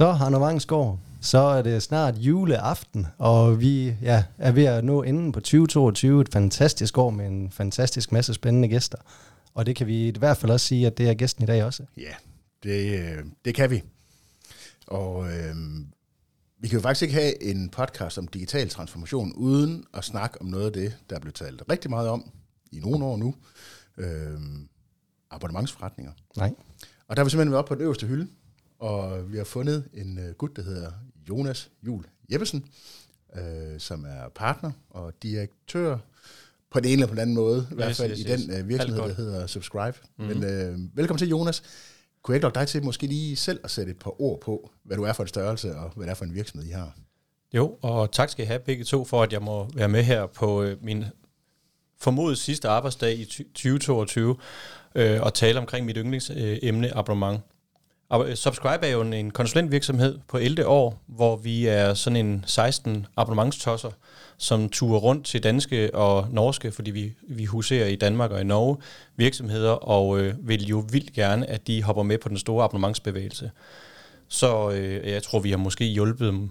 Så, Hanno Vangsgaard, så er det snart juleaften, og vi ja, er ved at nå enden på 2022, et fantastisk år med en fantastisk masse spændende gæster. Og det kan vi i hvert fald også sige, at det er gæsten i dag også. Ja, det, øh, det kan vi. Og øh, vi kan jo faktisk ikke have en podcast om digital transformation, uden at snakke om noget af det, der er blevet talt rigtig meget om i nogle år nu. Øh, abonnementsforretninger. Nej. Og der har vi simpelthen været oppe på den øverste hylde, og vi har fundet en uh, gut, der hedder Jonas Jul Jeppesen, uh, som er partner og direktør på den ene eller på den anden måde, i hvert fald yes, i den uh, virksomhed, der hedder Subscribe. Mm-hmm. Men uh, velkommen til, Jonas. Kunne jeg ikke dig til måske lige selv at sætte et par ord på, hvad du er for en størrelse, og hvad det er for en virksomhed, I har? Jo, og tak skal I have begge to for, at jeg må være med her på øh, min formodet sidste arbejdsdag i 2022 øh, og tale omkring mit yndlingsemne, øh, abonnement. Og øh, Subscribe er jo en konsulentvirksomhed på 11 år, hvor vi er sådan en 16 abonnementstosser, som turer rundt til danske og norske, fordi vi, vi huserer i Danmark og i Norge, virksomheder, og øh, vil jo vildt gerne, at de hopper med på den store abonnementsbevægelse. Så øh, jeg tror, vi har måske hjulpet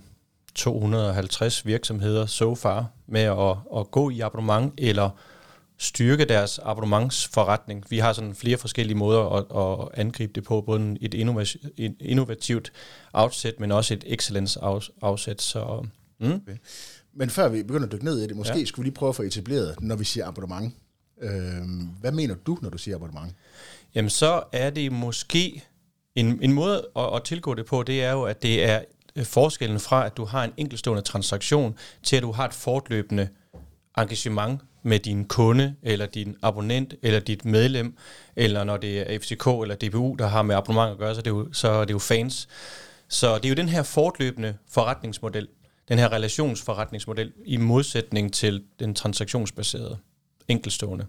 250 virksomheder so far med at, at gå i abonnement, eller styrke deres abonnementsforretning. Vi har sådan flere forskellige måder at, at angribe det på, både et innovativt afsæt, men også et excellence afsæt. Så, mm. okay. Men før vi begynder at dykke ned i det, måske ja. skulle vi lige prøve at få etableret, når vi siger abonnement. Øh, hvad mener du, når du siger abonnement? Jamen så er det måske en, en måde at, at tilgå det på, det er jo, at det er forskellen fra, at du har en enkeltstående transaktion, til at du har et fortløbende engagement med din kunde, eller din abonnent, eller dit medlem, eller når det er FCK eller DBU, der har med abonnement at gøre, så er det jo, så er det jo fans. Så det er jo den her fortløbende forretningsmodel, den her relationsforretningsmodel, i modsætning til den transaktionsbaserede, enkelstående.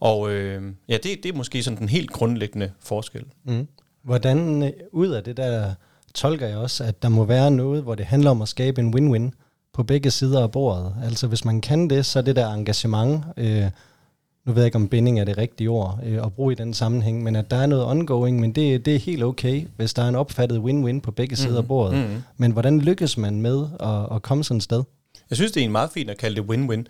Og øh, ja, det, det er måske sådan den helt grundlæggende forskel. Mm. Hvordan øh, ud af det der tolker jeg også, at der må være noget, hvor det handler om at skabe en win-win på begge sider af bordet. Altså hvis man kan det, så er det der engagement, øh, nu ved jeg ikke om binding er det rigtige ord øh, at bruge i den sammenhæng, men at der er noget ongoing, men det, det er helt okay, hvis der er en opfattet win-win på begge sider af bordet. Mm-hmm. Men hvordan lykkes man med at, at komme sådan et sted? Jeg synes, det er en meget fint at kalde det win-win.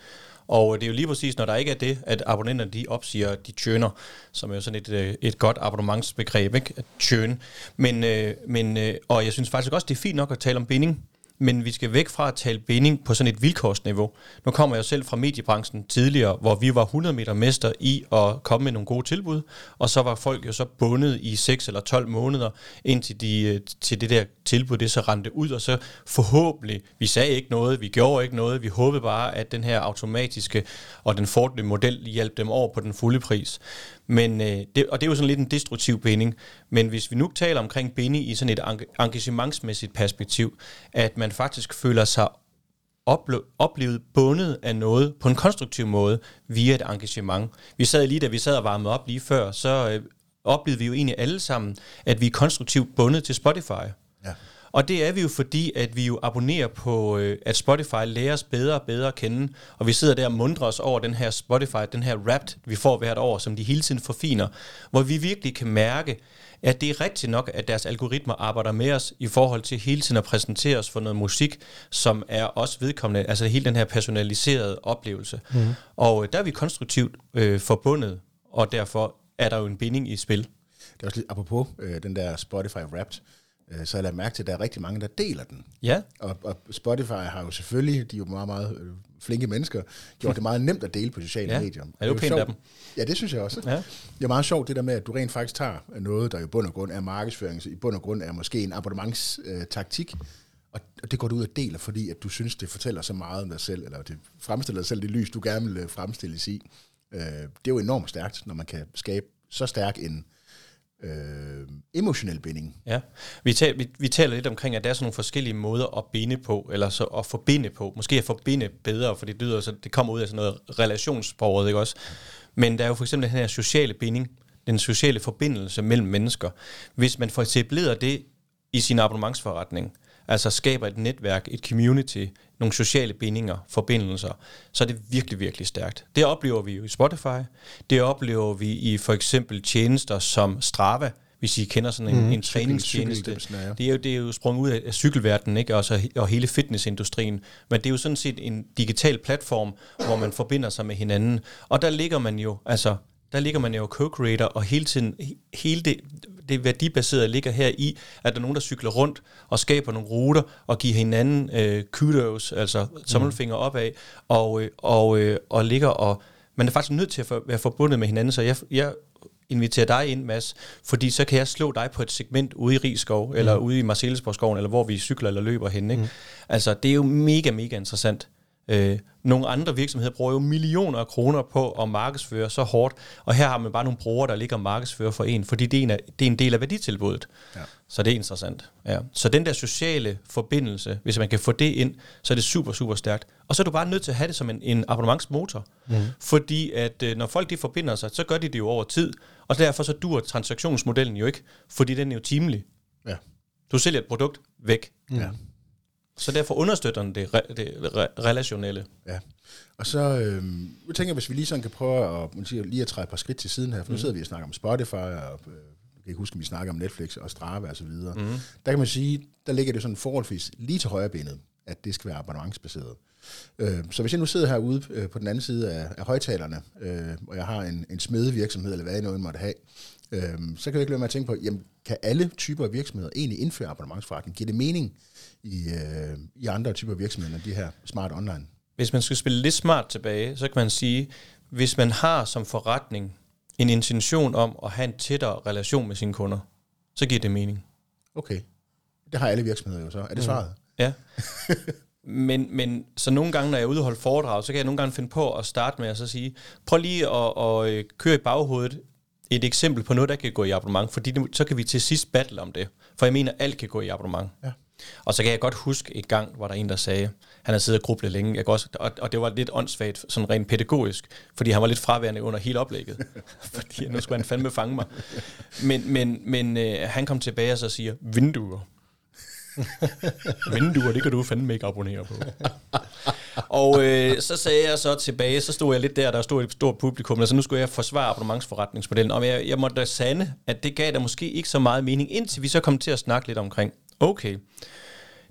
Og det er jo lige præcis, når der ikke er det, at abonnenterne de opsiger, de churner, som er jo sådan et, øh, et godt abonnementsbegreb, ikke? Churn. Men, øh, men, og jeg synes faktisk også, det er fint nok at tale om binding, men vi skal væk fra at tale binding på sådan et vilkårsniveau. Nu kommer jeg selv fra mediebranchen tidligere, hvor vi var 100 meter mester i at komme med nogle gode tilbud, og så var folk jo så bundet i 6 eller 12 måneder, indtil de, øh, til det der tilbud det så rendte ud, og så forhåbentlig, vi sagde ikke noget, vi gjorde ikke noget, vi håbede bare, at den her automatiske og den fortløbende model hjalp dem over på den fulde pris. Men, øh, det, og det er jo sådan lidt en destruktiv binding. Men hvis vi nu taler omkring binding i sådan et engagementsmæssigt perspektiv, at man faktisk føler sig ople- oplevet bundet af noget på en konstruktiv måde via et engagement. Vi sad lige, da vi sad og varmede op lige før, så øh, oplevede vi jo egentlig alle sammen, at vi er konstruktivt bundet til Spotify. Og det er vi jo fordi, at vi jo abonnerer på, øh, at Spotify lærer os bedre og bedre at kende, og vi sidder der og mundrer os over den her Spotify, den her rap, vi får hvert år, som de hele tiden forfiner, hvor vi virkelig kan mærke, at det er rigtigt nok, at deres algoritmer arbejder med os i forhold til hele tiden at præsentere os for noget musik, som er også vedkommende, altså hele den her personaliserede oplevelse. Mm. Og øh, der er vi konstruktivt øh, forbundet, og derfor er der jo en binding i spil. Det er også lidt apropos øh, den der Spotify Wrapped, så jeg lader mærke til, at der er rigtig mange, der deler den. Ja. Og, og Spotify har jo selvfølgelig, de er jo meget, meget øh, flinke mennesker, gjort det meget nemt at dele på sociale ja. medier. Er det jo pænt af dem? Ja, det synes jeg også. Ja. Det er meget sjovt det der med, at du rent faktisk tager noget, der i bund og grund er markedsføring, i bund og grund er måske en abonnementstaktik, og det går du ud og deler, fordi at du synes, det fortæller så meget om dig selv, eller det fremstiller dig selv det lys, du gerne vil øh, fremstilles i. Det er jo enormt stærkt, når man kan skabe så stærk en, øh, Øh, emotionel binding. Ja, vi, taler, vi, vi taler lidt omkring, at der er sådan nogle forskellige måder at binde på, eller så at forbinde på. Måske at forbinde bedre, for det lyder så, det kommer ud af sådan noget relationsbordet, ikke også? Men der er jo for eksempel den her sociale binding, den sociale forbindelse mellem mennesker. Hvis man får etableret det i sin abonnementsforretning, altså skaber et netværk, et community, nogle sociale bindinger, forbindelser, så er det virkelig, virkelig stærkt. Det oplever vi jo i Spotify, det oplever vi i for eksempel tjenester som Strava, hvis I kender sådan en, Mhm. en træningstjeneste. Ja. Det er jo, det er jo sprunget ud af, cykelverdenen, ikke? Også, og hele fitnessindustrien. Men det er jo sådan set en digital platform, hvor man forbinder sig med hinanden. Og der ligger man jo, altså, der ligger man jo co-creator, og hele tiden, he- hele det, det værdibaserede ligger her i, at der er nogen, der cykler rundt og skaber nogle ruter og giver hinanden øh, kudos, altså tommelfinger opad, og, øh, og, øh, og ligger og... Man er faktisk nødt til at for, være forbundet med hinanden, så jeg, jeg inviterer dig ind, Mads, fordi så kan jeg slå dig på et segment ude i Rigskov, mm. eller ude i Marcellesborgskoven, eller hvor vi cykler eller løber hen. Ikke? Mm. Altså, det er jo mega, mega interessant. Øh, nogle andre virksomheder bruger jo millioner af kroner på at markedsføre så hårdt, og her har man bare nogle brugere, der ligger og markedsfører for en, fordi det er en, af, det er en del af værditilbuddet. Ja. Så det er interessant. Ja. Så den der sociale forbindelse, hvis man kan få det ind, så er det super, super stærkt. Og så er du bare nødt til at have det som en, en abonnementsmotor. Mm. Fordi at øh, når folk de forbinder sig, så gør de det jo over tid. Og derfor så dur transaktionsmodellen jo ikke, fordi den er jo timelig. Ja. Du sælger et produkt væk. Ja. Så derfor understøtter den det, re, det re, relationelle. Ja. Og så øh, jeg tænker jeg, hvis vi lige sådan kan prøve at, man siger, lige at træde et par skridt til siden her, for nu sidder vi og snakker om Spotify, og øh, jeg kan ikke huske, om vi snakker om Netflix og Strava og så videre. Mm. Der kan man sige, der ligger det sådan forholdsvis lige til højre benet, at det skal være abonnementsbaseret. Øh, så hvis jeg nu sidder herude øh, på den anden side af, af højtalerne, øh, og jeg har en, en smedevirksomhed, eller hvad jeg nu end måtte have, øh, så kan jeg ikke lade mig at tænke på, jamen, kan alle typer af virksomheder egentlig indføre abonnementsforretning? Giver det mening i, øh, i andre typer virksomheder, end de her smart online? Hvis man skal spille lidt smart tilbage, så kan man sige, hvis man har som forretning en intention om at have en tættere relation med sine kunder, så giver det mening. Okay. Det har alle virksomheder jo så. Er det svaret? Ja. men, men så nogle gange, når jeg er ude og holde foredrag, så kan jeg nogle gange finde på at starte med at så sige, prøv lige at, at øh, køre i baghovedet et eksempel på noget, der kan gå i abonnement, fordi det, så kan vi til sidst battle om det. For jeg mener, alt kan gå i abonnement. Ja. Og så kan jeg godt huske et gang, hvor der er en, der sagde, han havde siddet og grublet længe, jeg også, og, og det var lidt åndssvagt, sådan rent pædagogisk, fordi han var lidt fraværende under hele oplægget. fordi nu skulle han fandme fange mig. Men, men, men øh, han kom tilbage og så siger, vinduer. vinduer, det kan du fandme ikke abonnere på. og øh, så sagde jeg så tilbage, så stod jeg lidt der, der stod et stort publikum, og så nu skulle jeg forsvare abonnementsforretningsmodellen, og jeg, jeg måtte da sande, at det gav der måske ikke så meget mening, indtil vi så kom til at snakke lidt omkring, okay,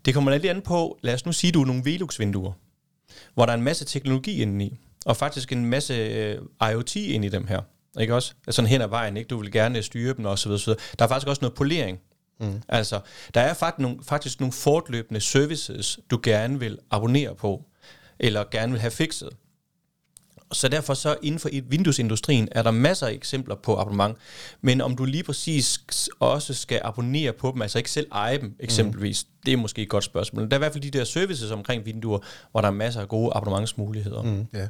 det kommer lidt an på, lad os nu sige, du er nogle Velux-vinduer, hvor der er en masse teknologi inde i, og faktisk en masse øh, IoT ind i dem her, ikke også? Sådan hen ad vejen, ikke? Du vil gerne styre dem og så videre, så videre. Der er faktisk også noget polering. Mm. Altså, der er faktisk nogle, faktisk nogle fortløbende services, du gerne vil abonnere på, eller gerne vil have fikset. Så derfor så inden for Windows-industrien er der masser af eksempler på abonnement. Men om du lige præcis også skal abonnere på dem, altså ikke selv eje dem eksempelvis, mm. det er måske et godt spørgsmål. Der er i hvert fald de der services omkring vinduer, hvor der er masser af gode abonnementsmuligheder. Mm. Ja.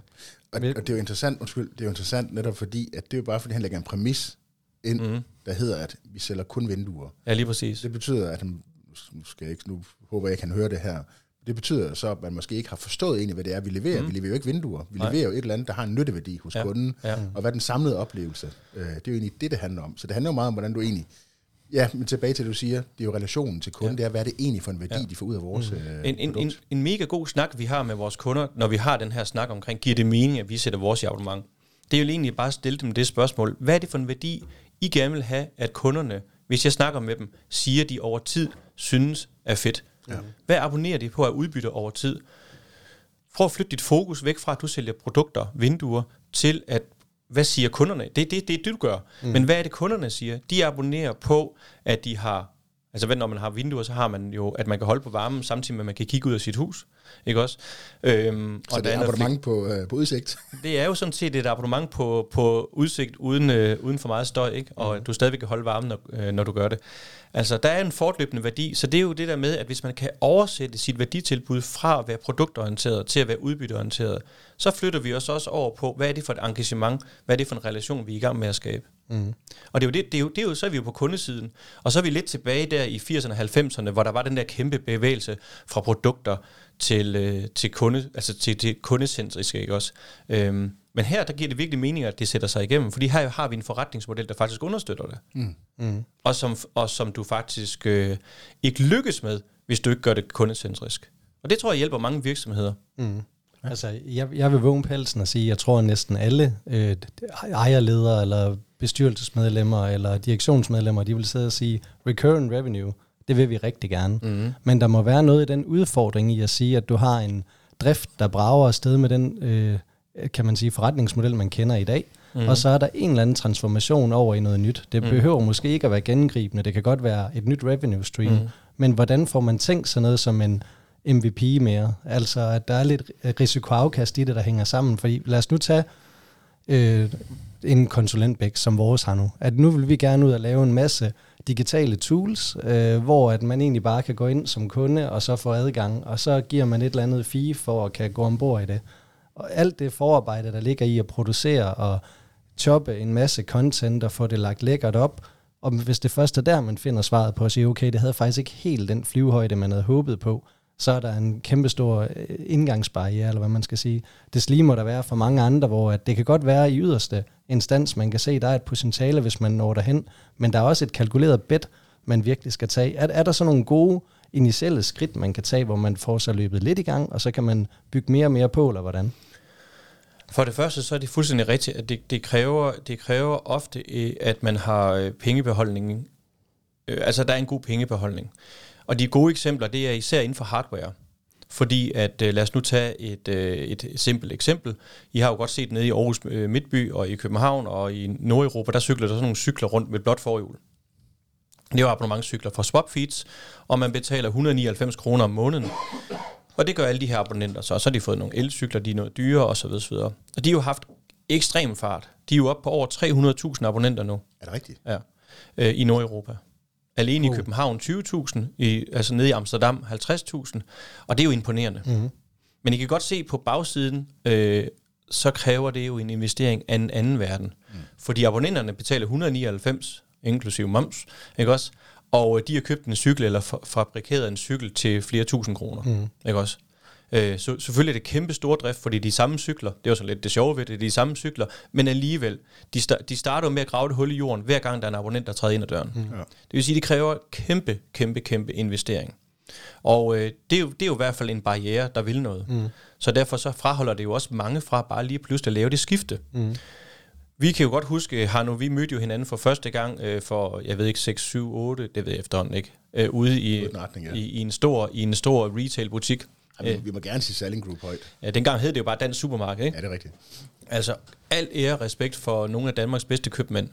Og, og det er jo interessant, undskyld, det er jo interessant netop fordi, at det er jo bare fordi, han lægger en præmis ind, mm. der hedder, at vi sælger kun vinduer. Ja, lige præcis. Det betyder, at han, nu, skal jeg ikke, nu håber jeg ikke, han hører det her, det betyder så, at man måske ikke har forstået egentlig, hvad det er, vi leverer. Mm. Vi leverer jo ikke vinduer. Vi Nej. leverer jo et eller andet, der har en nytteværdi hos ja. kunden. Ja. Og hvad den samlede oplevelse, øh, det er jo egentlig det, det handler om. Så det handler jo meget om, hvordan du egentlig... Ja, men tilbage til det, du siger, det er jo relationen til kunden. Ja. Det er, hvad er det egentlig for en værdi, ja. de får ud af vores mm. øh, en, en, en, en mega god snak, vi har med vores kunder, når vi har den her snak omkring, giver det mening, at vi sætter vores i abonnement? Det er jo egentlig bare at stille dem det spørgsmål. Hvad er det for en værdi, I gerne vil have, at kunderne, hvis jeg snakker med dem, siger, de over tid synes er fedt? Ja. Hvad abonnerer de på at udbytte over tid? Prøv at flytte dit fokus væk fra, at du sælger produkter, vinduer, til at, hvad siger kunderne? Det er det, det, det, du gør. Mm. Men hvad er det, kunderne siger? De abonnerer på, at de har Altså når man har vinduer, så har man jo, at man kan holde på varmen, samtidig med, at man kan kigge ud af sit hus. Ikke også? Øhm, så og det er et abonnement på, øh, på udsigt? Det er jo sådan set et abonnement på, på udsigt, uden, øh, uden for meget støj, ikke? og mm. du stadigvæk kan holde varmen, når, øh, når du gør det. Altså, der er en fortløbende værdi, så det er jo det der med, at hvis man kan oversætte sit værditilbud fra at være produktorienteret til at være udbytteorienteret, så flytter vi os også over på, hvad er det for et engagement, hvad er det for en relation, vi er i gang med at skabe. Mm. Og det er, jo det, det, er jo, det er jo, så er vi jo på kundesiden. Og så er vi lidt tilbage der i 80'erne og 90'erne, hvor der var den der kæmpe bevægelse fra produkter til, øh, til, kunde, altså til, til kundecentriske, ikke også? Øhm, men her, der giver det virkelig mening, at det sætter sig igennem, fordi her har vi en forretningsmodel, der faktisk understøtter det. Mm. Mm. Og, som, og som du faktisk øh, ikke lykkes med, hvis du ikke gør det kundecentrisk. Og det tror jeg hjælper mange virksomheder. Mm. Altså, jeg, jeg vil vågne pelsen og sige, at jeg tror at næsten alle øh, ejerledere eller bestyrelsesmedlemmer eller direktionsmedlemmer, de vil sidde og sige, recurrent revenue, det vil vi rigtig gerne. Mm. Men der må være noget i den udfordring i at sige, at du har en drift, der brager afsted med den, øh, kan man sige, forretningsmodel, man kender i dag. Mm. Og så er der en eller anden transformation over i noget nyt. Det Mm. behøver måske ikke at være gennemgribende. Det kan godt være et nyt revenue stream. Mm. Men hvordan får man tænkt sådan noget som en MVP mere? Altså, at der er lidt risikoafkast i det, der hænger sammen. Fordi lad os nu tage øh, en konsulentbæk, som vores har nu. At nu vil vi gerne ud og lave en masse digitale tools, øh, hvor at man egentlig bare kan gå ind som kunde, og så få adgang, og så giver man et eller andet fee for at kan gå ombord i det. Og alt det forarbejde, der ligger i at producere og choppe en masse content og få det lagt lækkert op, og hvis det først er der, man finder svaret på at sige, okay, det havde faktisk ikke helt den flyvehøjde, man havde håbet på, så er der en kæmpe stor øh, indgangsbarriere, eller hvad man skal sige. Det lige må der være for mange andre, hvor at det kan godt være i yderste instans, man kan se, at der er et potentiale, hvis man når derhen, men der er også et kalkuleret bet, man virkelig skal tage. Er, er der så nogle gode initielle skridt, man kan tage, hvor man får sig løbet lidt i gang, og så kan man bygge mere og mere på, eller hvordan? For det første, så er det fuldstændig rigtigt, at det, det, kræver, det kræver ofte, øh, at man har øh, pengebeholdningen. altså, der er en god pengebeholdning. Og de gode eksempler, det er især inden for hardware. Fordi at, øh, lad os nu tage et, øh, et simpelt eksempel. I har jo godt set nede i Aarhus øh, Midtby og i København og i Nordeuropa, der cykler der sådan nogle cykler rundt med blot forhjul. Det er jo abonnementscykler fra Swapfeeds, og man betaler 199 kroner om måneden. Og det gør alle de her abonnenter så. Og så har de fået nogle elcykler, de er noget dyre og så videre, så videre. Og de har jo haft ekstrem fart. De er jo oppe på over 300.000 abonnenter nu Er det rigtigt? ja, øh, i Nordeuropa. Alene i Uh. København 20.000, i, altså nede i Amsterdam 50.000, og det er jo imponerende. Mm-hmm. Men I kan godt se på bagsiden, øh, så kræver det jo en investering af en anden verden. Mm. Fordi abonnenterne betaler 199, inklusive moms, ikke også? Og øh, de har købt en cykel, eller fa- fabrikeret en cykel til flere tusind kroner, Mm. ikke også? Øh, så selvfølgelig er det kæmpe stor drift, fordi de samme cykler, det er jo sådan lidt det sjove ved det, er de samme cykler, men alligevel, de, sta- de starter jo med at grave et hul i jorden, hver gang der er en abonnent, der træder ind ad døren. Mm. Ja. Det vil sige, at det kræver kæmpe, kæmpe, kæmpe investering. Og øh, det, er jo, det er jo i hvert fald en barriere, der vil noget. Mm. Så derfor så fraholder det jo også mange fra bare lige pludselig at lave det skifte. Mm. Vi kan jo godt huske, har nu vi mødte jo hinanden for første gang øh, for, jeg ved ikke, 6, 7, 8, det ved jeg efterhånden ikke, øh, ude i, retning, ja. i, i, en stor, i en stor retail-butik. Jamen, vi må gerne sige Selling Group højt. Ja, dengang hed det jo bare Dansk Supermarked, ikke? Ja, det er rigtigt. Altså, al ære og respekt for nogle af Danmarks bedste købmænd.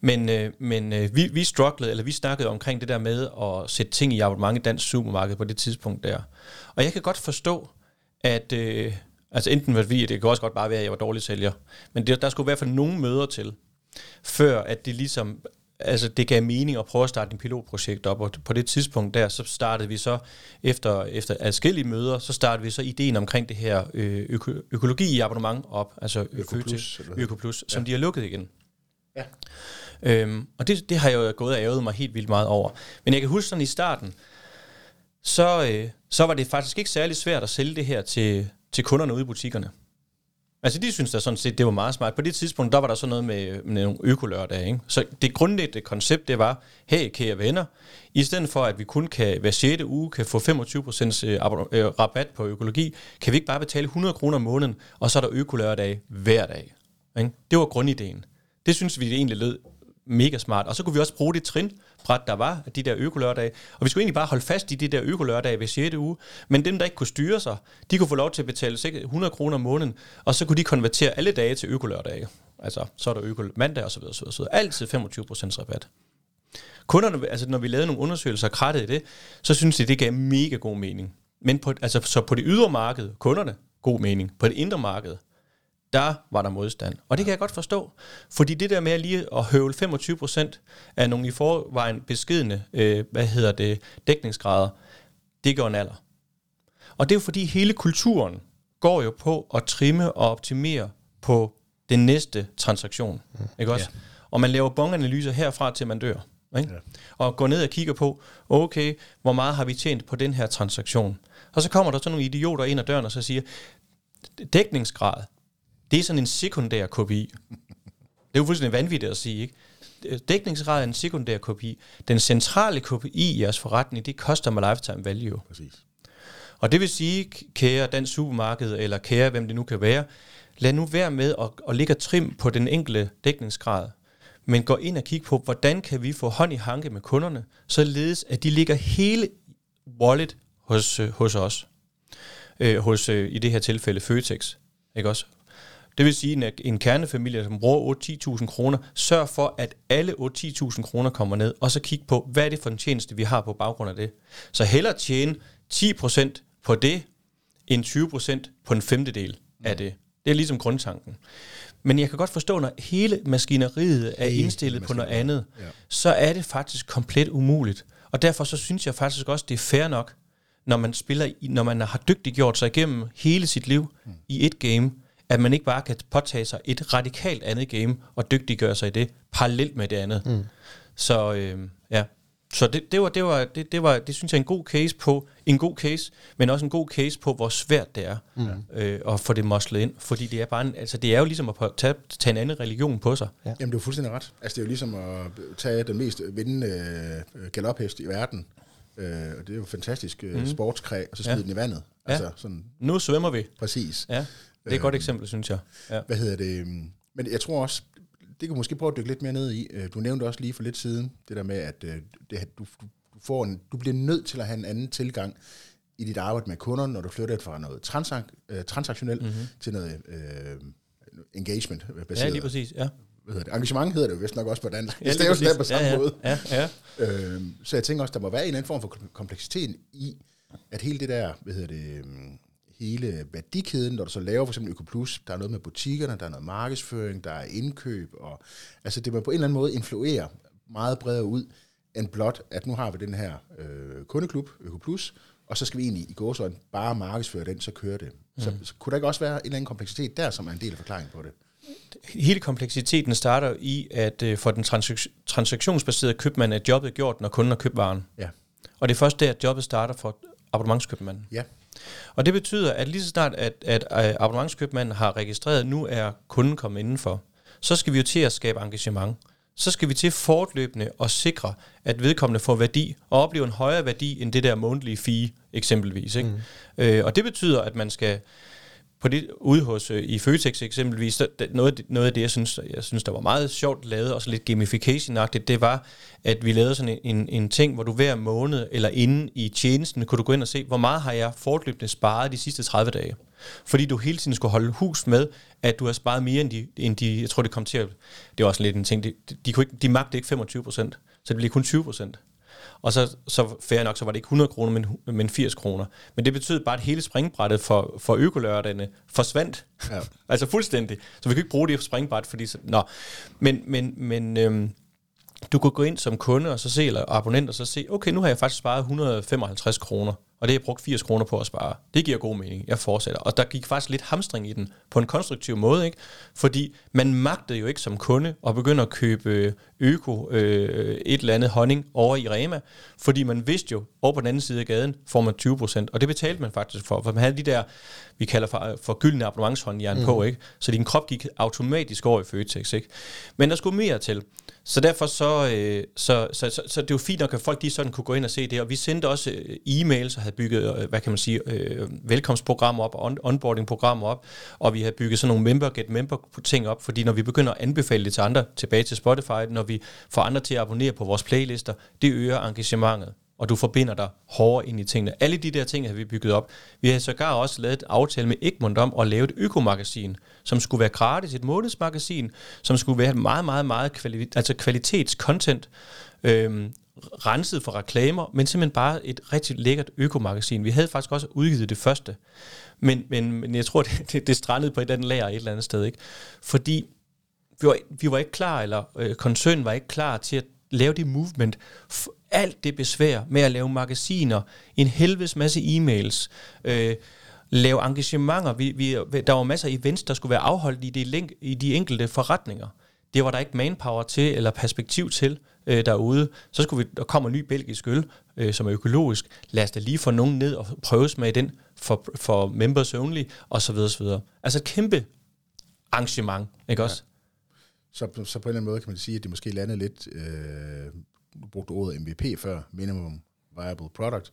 Men, øh, men øh, vi, vi strugglede, eller vi snakkede omkring det der med at sætte ting i abonnement i dansk supermarked på det tidspunkt der. Og jeg kan godt forstå, at øh, altså enten var vi, det kan også godt bare være, at jeg var dårlig sælger, men det, der skulle i hvert fald nogle møder til, før at det ligesom, altså det gav mening at prøve at starte en pilotprojekt op, og på det tidspunkt der, så startede vi så, efter, efter adskillige møder, så startede vi så ideen omkring det her øh, øko, økologi i abonnement op, altså Øko Føtex, Plus, eller hvad? Øko Plus, som Ja. de har lukket igen. Ja. Øhm, og det, det har jeg jo gået og ærget mig helt vildt meget over. Men jeg kan huske sådan i starten, så, øh, så var det faktisk ikke særlig svært at sælge det her til, til kunderne ude i butikkerne. Altså de synes da sådan set, det var meget smart. På det tidspunkt, der var der sådan noget med, med nogle økolørdage. Ikke? Så det grundlæggende koncept, det var, hey kære venner, i stedet for at vi kun kan hver 6. uge kan få 25% øh, øh, rabat på økologi, kan vi ikke bare betale 100 kroner om måneden, og så er der økolørdage hver dag. Ikke? Det var grundideen. Det synes vi egentlig lød mega smart. Og så kunne vi også bruge det trinbræt, der var, de der økolørdage. Og vi skulle egentlig bare holde fast i de der økolørdage ved 6. uge. Men dem, der ikke kunne styre sig, de kunne få lov til at betale 100 kroner om måneden, og så kunne de konvertere alle dage til økolørdage. Altså, så er der øko mandag og så videre, så videre, så. Altid 25% rabat. Kunderne, altså når vi lavede nogle undersøgelser og krattede i det, så synes de, det gav mega god mening. Men på, altså, så på det ydre marked, kunderne, god mening. På det indre marked, der var der modstand. Og det kan jeg godt forstå. Fordi det der med lige at høvle 25% af nogle i forvejen beskedende, øh, hvad hedder det, dækningsgrader, det går en alder. Og det er jo fordi hele kulturen går jo på at trimme og optimere på den næste transaktion. Mm. Ikke også? Ja. Og man laver bonganalyser herfra til man dør. Ikke? Ja. Og går ned og kigger på, okay, hvor meget har vi tjent på den her transaktion? Og så kommer der sådan nogle idioter ind ad døren og så siger, dækningsgrad, det er sådan en sekundær KPI. Det er jo fuldstændig vanvittigt at sige, ikke? Dækningsgrad er en sekundær KPI. Den centrale KPI i jeres forretning, det er customer lifetime value. Præcis. Og det vil sige, kære dansk supermarked, eller kære hvem det nu kan være, lad nu være med at, at ligge trim på den enkelte dækningsgrad. men går ind og kigger på, hvordan kan vi få hånd i hanke med kunderne, således at de ligger hele wallet hos, øh, hos os. Øh, hos, øh, i det her tilfælde, Føtex. Ikke også? Det vil sige, at en kernefamilie, som bruger 8-10.000 kroner, sørg for, at alle 8-10.000 kroner kommer ned, og så kig på, hvad er det for en tjeneste, vi har på baggrund af det. Så hellere tjene 10% på det, end 20% på en femtedel af det. Det er ligesom grundtanken. Men jeg kan godt forstå, når hele maskineriet er Hele indstillet på noget andet, ja. så er det faktisk komplet umuligt. Og derfor så synes jeg faktisk også, det er fair nok, når man spiller, når man har dygtiggjort sig igennem hele sit liv mm. i et game, at man ikke bare kan påtage sig et radikalt andet game og dygtiggøre sig i det parallelt med det andet. Mm. Så øh, ja, så det, det, var, det, var, det, det var, det synes jeg er en god case på, en god case, men også en god case på, hvor svært det er mm. øh, at få det moslet ind, fordi det er bare en, altså det er jo ligesom at tage, tage en anden religion på sig. Ja. Jamen, du er fuldstændig ret. Altså, det er jo ligesom at tage den mest vindende øh, galophest i verden. Øh, og det er jo fantastisk øh, sportskræ, og så smide Ja. den i vandet. Ja. Altså, sådan Nu svømmer vi. præcis. Ja, det er et godt eksempel, synes jeg. Ja. Hvad hedder det? øhm, Men jeg tror også, det kan måske prøve at dykke lidt mere ned i. Øh, Du nævnte også lige for lidt siden, det der med, at øh, det, du, du, får en, du bliver nødt til at have en anden tilgang i dit arbejde med kunderne, når du flytter fra noget transak, øh, transaktionelt mm-hmm. til noget øh, engagement ja, lige præcis. Ja, hvad hedder det? Engagement hedder det jo vist nok også på dansk. ja det staves lidt på samme ja, ja. måde. Ja, ja. Øhm, så jeg tænker også, der må være en eller anden form for kompleksitet i, at hele det der, hvad hedder det, øhm, hele værdikæden, når du så laver for eksempel Økoplus, der er noget med butikkerne, der er noget markedsføring, der er indkøb, og altså det må på en eller anden måde influere meget bredere ud, end blot, at nu har vi den her øh, kundeklub, Økoplus, og så skal vi egentlig i gåsøjne bare markedsføre den, så kører det. Så, Mm. så kunne der ikke også være en eller anden kompleksitet der, som er en del af forklaringen på det? Hele kompleksiteten starter i, at øh, for den transak- transaktionsbaserede købmand er jobbet gjort, når kunden har købt varen. Ja. Og det er først der, at jobbet starter for abonnementskøbmanden. Ja. Og det betyder, at lige så snart, at, at øh, abonnementskøbmanden har registreret, at nu er kunden kommet indenfor, så skal vi jo til at skabe engagement. Så skal vi til fortløbende at sikre, at vedkommende får værdi, og oplever en højere værdi end det der månedlige fee, eksempelvis. Ikke? Mm. Øh, og det betyder, at man skal på det ude hos øh, i Føtex eksempelvis, der, noget, noget af det, jeg synes, jeg synes, der var meget sjovt lavet, og så lidt gamification-agtigt, det var, at vi lavede sådan en, en, en ting, hvor du hver måned, eller inde i tjenesten, kunne du gå ind og se, hvor meget har jeg fortløbende sparet de sidste 30 dage. Fordi du hele tiden skulle holde hus med, at du har sparet mere end de, end de jeg tror det kom til at, det var også lidt en ting, de, de, kunne ikke, de magte ikke 25 procent, så det blev kun 20 procent. Og så, så fair nok, så var det ikke 100 kroner, men, men 80 kroner. Men det betød bare, at hele springbrættet for, for økolørdagene forsvandt. Ja. altså fuldstændig. Så vi kan ikke bruge det springbræt, fordi... Så, nå. Men, men, men øhm, du kunne gå ind som kunde og så se, eller abonnent, og så se, okay, nu har jeg faktisk sparet 155 kroner, og det har jeg brugt 80 kroner på at spare. Det giver god mening, jeg fortsætter. Og der gik faktisk lidt hamstring i den, på en konstruktiv måde, ikke? Fordi man magtede jo ikke som kunde at begynde at købe øko, øh, et eller andet honning over i Rema, fordi man vidste jo, over på den anden side af gaden får man 20 procent, og det betalte man faktisk for, for man havde de der, vi kalder for, for gyldne abonnementshåndjern mm. på, ikke? Så din krop gik automatisk over i Føtex, ikke? Men der skulle mere til. Så derfor så, øh, så, så, så, så det er jo fint nok, at folk de sådan kunne gå ind og se det, og vi sendte også øh, e-mails og havde bygget, øh, hvad kan man sige, øh, velkomstprogrammer op, on, onboarding-programmer op, og vi havde bygget sådan nogle member get member ting op, fordi når vi begynder at anbefale det til andre, tilbage til Spotify, når vi får andre til at abonnere på vores playlister, det øger engagementet og du forbinder dig hårdere ind i tingene. Alle de der ting har vi bygget op. Vi har sågar også lavet et aftale med Egmont om at lave et økomagasin, som skulle være gratis, et månedsmagasin, som skulle være meget, meget, meget kvali- altså kvalitetscontent, øhm, renset for reklamer, men simpelthen bare et rigtig lækkert økomagasin. Vi havde faktisk også udgivet det første, men, men, men jeg tror, det, det, det strandede på et eller andet lager et eller andet sted. Ikke? Fordi vi var, vi var ikke klar, eller øh, koncernen var ikke klar til at lave det movement. Alt det besvær med at lave magasiner, en helvedes masse e-mails, øh, lave engagementer. Vi, vi, der var masser af events, der skulle være afholdt i de, link, i de enkelte forretninger. Det var der ikke manpower til, eller perspektiv til øh, derude. Så skulle vi, der kommer ny belgisk øl, øh, som er økologisk. Lad os da lige få nogen ned og prøve smage den for, for members only, og så videre, så videre. Altså et kæmpe arrangement, ikke også? Så, så på en eller anden måde kan man sige, at det måske landede lidt, øh, du brugte ordet MVP før, Minimum Viable Product,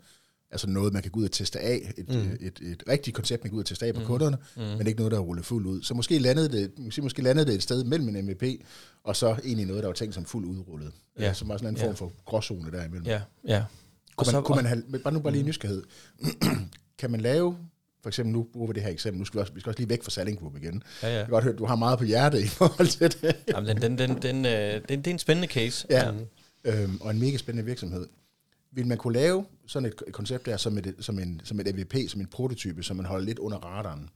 Altså noget, man kan gå ud og teste af. Et, mm. et, et, et rigtigt koncept, man kan gå ud og teste af på mm. kunderne, mm. men ikke noget, der er rullet fuldt ud. Så måske landede det, måske, måske landede det et sted mellem en MVP, og så egentlig noget, der var tænkt som fuldt udrullet. Ja. Ja, som var sådan en form for gråzone derimellem. Ja, ja. Kunne man, så, kunne man have, bare nu bare lige mm. nysgerrighed, kan man lave for eksempel nu bruger vi det her eksempel, nu skal vi, også, vi skal også lige væk fra Selling Group igen. Ja, ja. Jeg kan godt høre, du har meget på hjerte i forhold til det. Jamen, den, den, den, øh, den, det er en spændende case. Ja, ja. Øhm, og en mega spændende virksomhed. Vil man kunne lave sådan et, koncept der som et, som, en, som et MVP, som en prototype, som man holder lidt under radaren?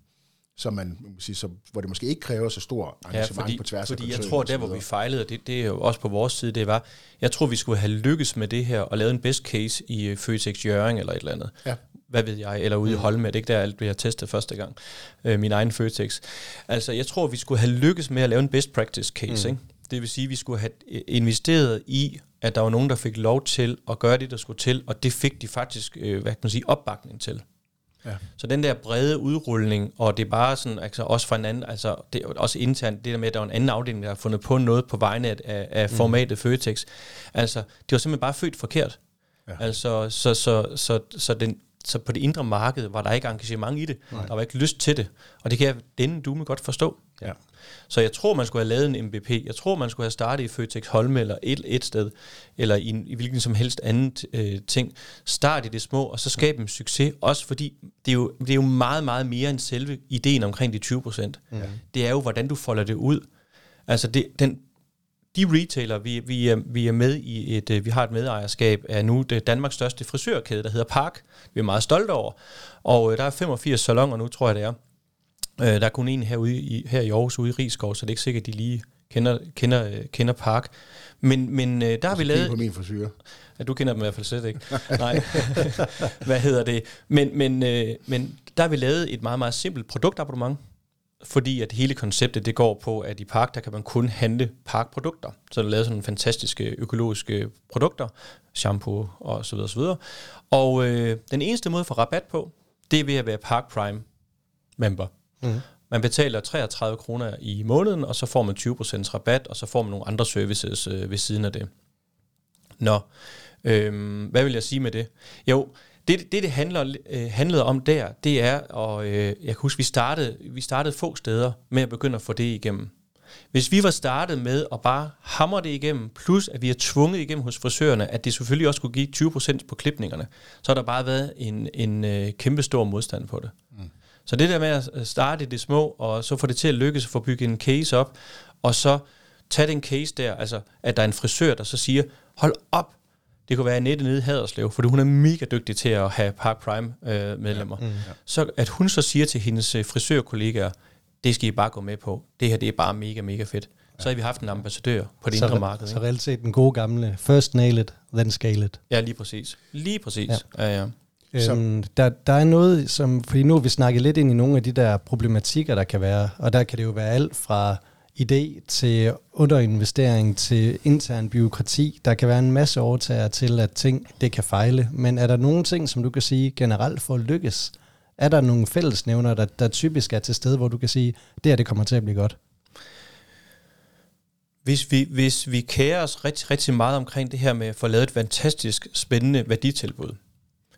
som man, man sige, så, hvor det måske ikke kræver så stor engagement ja, fordi, på tværs fordi af jeg tror, der hvor vi fejlede, og det, det er jo også på vores side, det var, jeg tror, vi skulle have lykkes med det her, og lavet en best case i øh, Føtex Jøring eller et eller andet. Ja hvad ved jeg, eller ude mm. i Holme, det er ikke der alt bliver testet første gang, øh, min egen Føtex. Altså, jeg tror, vi skulle have lykkes med at lave en best practice case, mm. ikke? Det vil sige, at vi skulle have øh, investeret i, at der var nogen, der fik lov til at gøre det, der skulle til, og det fik de faktisk, øh, hvad kan man sige, opbakning til. Ja. Så den der brede udrulning, og det er bare sådan, altså også for en anden, altså det er også internt, det der med, at der var en anden afdeling, der har fundet på noget på vegne af, af mm. formatet Føtex. Altså, det var simpelthen bare født forkert. Ja. Altså, så, så, så, så den, så på det indre marked var der ikke engagement i det. Nej. Der var ikke lyst til det. Og det kan jeg denne dume godt forstå. Ja. Så jeg tror, man skulle have lavet en MVP. Jeg tror, man skulle have startet i Føtex Holme eller et, et sted, eller i, i hvilken som helst anden øh, ting. Start i det små, og så skabe en succes. Også fordi det er, jo, det er jo meget, meget mere end selve ideen omkring de 20 procent. Ja. Det er jo, hvordan du folder det ud. Altså det, den de retailer, vi, vi, er, vi er med i et, øh, vi har et medejerskab af nu det Danmarks største frisørkæde, der hedder Park. Vi er meget stolte over. Og øh, der er 85 salonger nu, tror jeg det er. Øh, der er kun en herude i, her i Aarhus ude i Rigskov, så det er ikke sikkert, at de lige kender, kender, kender Park. Men, men der har vi lavet... på min frisyr. Ja, du kender dem i hvert fald slet ikke. Nej. Hvad hedder det? Men, men, men der har vi lavet et meget, meget simpelt produktabonnement, fordi at hele konceptet det går på, at i Park, der kan man kun handle parkprodukter. Så der er lavet sådan nogle fantastiske økologiske produkter, shampoo og så videre, så videre. Og øh, den eneste måde for rabat på, det er ved at være Park Prime member. Mm. Man betaler 33 kroner i måneden, og så får man 20% rabat, og så får man nogle andre services øh, ved siden af det. Nå, øh, hvad vil jeg sige med det? Jo, det, det, det handler, øh, handlede om der, det er, og øh, jeg kan huske, vi startede, vi startede få steder med at begynde at få det igennem. Hvis vi var startet med at bare hamre det igennem, plus at vi er tvunget igennem hos frisørerne, at det selvfølgelig også skulle give 20% på klipningerne, så har der bare været en, en øh, kæmpe stor modstand på det. Mm. Så det der med at starte i det små, og så få det til at lykkes at få bygget en case op, og så tage den case der, altså at der er en frisør, der så siger, hold op, det kunne være Annette nede i Haderslev, for hun er mega dygtig til at have Park Prime øh, medlemmer. Ja. Mm. Så at hun så siger til hendes øh, frisørkollegaer, det skal I bare gå med på. Det her det er bare mega, mega fedt. Så har vi haft en ambassadør på det så indre marked. Så reelt set den gode gamle, first nail it, then scale it. Ja, lige præcis. Lige præcis. Ja. Ja, ja. Øhm, der, der er noget, som, fordi nu har vi snakket lidt ind i nogle af de der problematikker, der kan være, og der kan det jo være alt fra idé til underinvestering til intern byråkrati. Der kan være en masse overtager til, at ting det kan fejle. Men er der nogle ting, som du kan sige generelt for at lykkes? Er der nogle fællesnævner, der, der typisk er til stede, hvor du kan sige, det her det kommer til at blive godt? Hvis vi, hvis vi kærer os rigtig, rigtig meget omkring det her med at få lavet et fantastisk spændende værditilbud,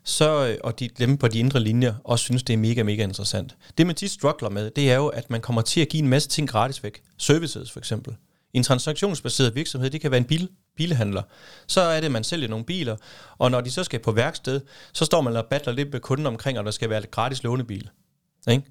så, øh, og de, dem på de indre linjer også synes, det er mega, mega interessant. Det, man tit struggler med, det er jo, at man kommer til at give en masse ting gratis væk. Services for eksempel. En transaktionsbaseret virksomhed, det kan være en bil, bilhandler. Så er det, at man sælger nogle biler, og når de så skal på værksted, så står man og battler lidt med kunden omkring, og der skal være et gratis lånebil. Ikke?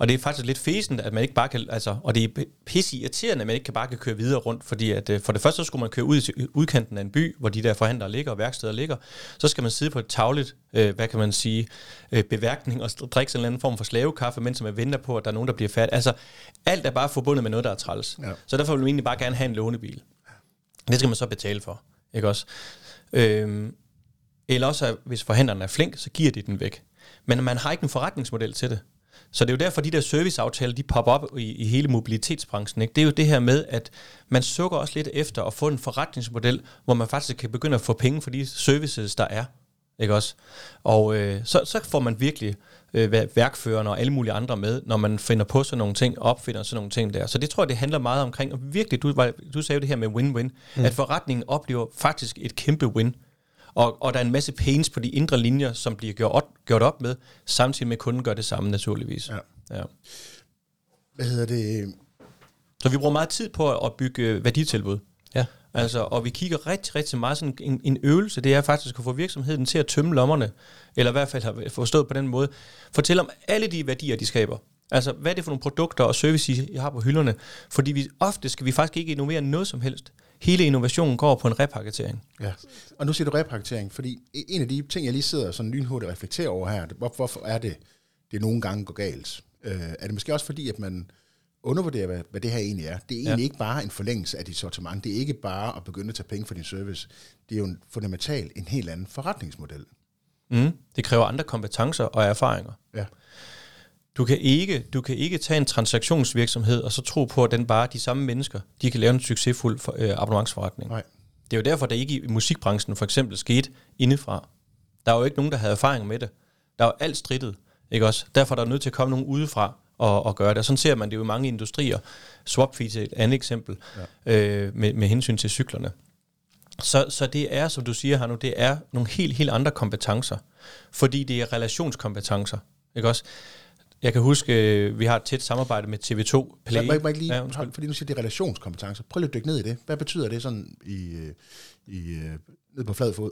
Og det er faktisk lidt fæsent, at man ikke bare kan, altså, og det er pisse irriterende, at man ikke kan bare kan køre videre rundt, fordi at, øh, for det første så skulle man køre ud i udkanten af en by, hvor de der forhandlere ligger og værksteder ligger. Så skal man sidde på et tagligt, øh, hvad kan man sige, øh, beværkning og drikke en eller anden form for slavekaffe, mens man venter på, at der er nogen, der bliver færdig. Altså, alt er bare forbundet med noget, der er træls. Ja. Så derfor vil man egentlig bare gerne have en lånebil. Det skal man så betale for, ikke også? Øhm, eller også, hvis forhandleren er flink, så giver de den væk. Men man har ikke en forretningsmodel til det. Så det er jo derfor, de der serviceaftaler, de popper op i, i hele mobilitetsbranchen. Ikke? Det er jo det her med, at man sukker også lidt efter at få en forretningsmodel, hvor man faktisk kan begynde at få penge for de services, der er. Ikke også? Og øh, så, så får man virkelig øh, værkførende og alle mulige andre med, når man finder på sådan nogle ting, opfinder sådan nogle ting der. Så det tror jeg, det handler meget omkring, og virkelig, du, du sagde jo det her med win-win, mm. at forretningen oplever faktisk et kæmpe win. Og, og der er en masse pains på de indre linjer, som bliver gjort, gjort op med, samtidig med at kunden gør det samme naturligvis. Ja. Ja. Hvad hedder det? Så vi bruger meget tid på at bygge øh, værditilbud. Ja. Altså, og vi kigger rigtig, rigtig meget sådan en, en øvelse, det er faktisk at få virksomheden til at tømme lommerne, eller i hvert fald have forstået på den måde. Fortæl om alle de værdier, de skaber. Altså, hvad er det for nogle produkter og service, I har på hylderne? Fordi vi, ofte skal vi faktisk ikke innovere noget som helst. Hele innovationen går på en repakketering. Ja. Og nu siger du repakketering, fordi en af de ting, jeg lige sidder sådan lynhurtigt og reflekterer over her, hvor, hvorfor er det, det nogle gange går galt? Øh, er det måske også fordi, at man undervurderer, hvad, hvad det her egentlig er? Det er egentlig ja. ikke bare en forlængelse af dit sortiment. Det er ikke bare at begynde at tage penge for din service. Det er jo en fundamental, en helt anden forretningsmodel. Mm. Det kræver andre kompetencer og erfaringer. Ja. Du kan, ikke, du kan ikke tage en transaktionsvirksomhed og så tro på, at den bare de samme mennesker, de kan lave en succesfuld for, øh, abonnementsforretning. Nej. Det er jo derfor, der ikke i musikbranchen for eksempel skete indefra. Der er jo ikke nogen, der havde erfaring med det. Der er jo alt strittet, ikke også? Derfor er der nødt til at komme nogen udefra og, og gøre det. Og sådan ser man det jo i mange industrier. Swapfeed er et andet eksempel ja. øh, med, med hensyn til cyklerne. Så, så det er, som du siger her nu, det er nogle helt, helt andre kompetencer. Fordi det er relationskompetencer. Ikke også? Jeg kan huske, øh, vi har et tæt samarbejde med TV2 Play. Må jeg, må jeg lige, Ja, undskyld. fordi nu siger det er relationskompetencer. Prøv lige at dykke ned i det. Hvad betyder det sådan i, øh, i, øh, ned på flad fod?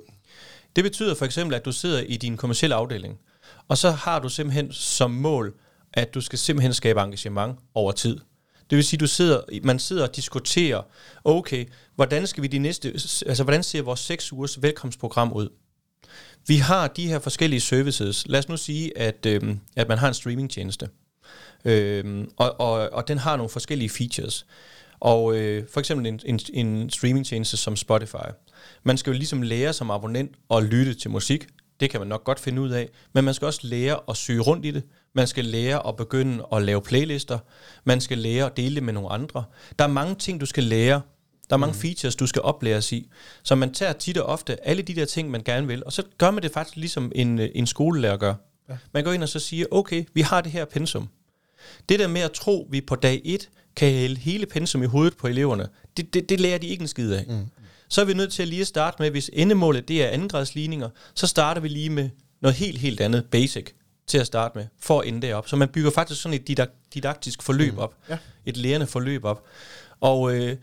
Det betyder for eksempel, at du sidder i din kommercielle afdeling, og så har du simpelthen som mål, at du skal simpelthen skabe engagement over tid. Det vil sige, du sidder, man sidder og diskuterer, okay, hvordan skal vi de næste, altså hvordan ser vores seks ugers velkomstprogram ud? Vi har de her forskellige services. Lad os nu sige, at, øh, at man har en streamingtjeneste, øh, og, og, og den har nogle forskellige features. Og øh, for eksempel en, en, en streamingtjeneste som Spotify. Man skal jo ligesom lære som abonnent at lytte til musik. Det kan man nok godt finde ud af. Men man skal også lære at søge rundt i det. Man skal lære at begynde at lave playlister. Man skal lære at dele det med nogle andre. Der er mange ting, du skal lære. Der er mange mm. features, du skal oplæres i. Så man tager tit og ofte alle de der ting, man gerne vil, og så gør man det faktisk ligesom en, øh, en skolelærer gør. Ja. Man går ind og så siger, okay, vi har det her pensum. Det der med at tro, at vi på dag 1 kan hælde hele pensum i hovedet på eleverne, det, det, det lærer de ikke en skid af. Mm. Så er vi nødt til at lige at starte med, hvis endemålet det er andengradsligninger, så starter vi lige med noget helt, helt andet basic til at starte med, for at ende derop. Så man bygger faktisk sådan et didak- didaktisk forløb mm. op, Ja. et lærende forløb op. Og, øh,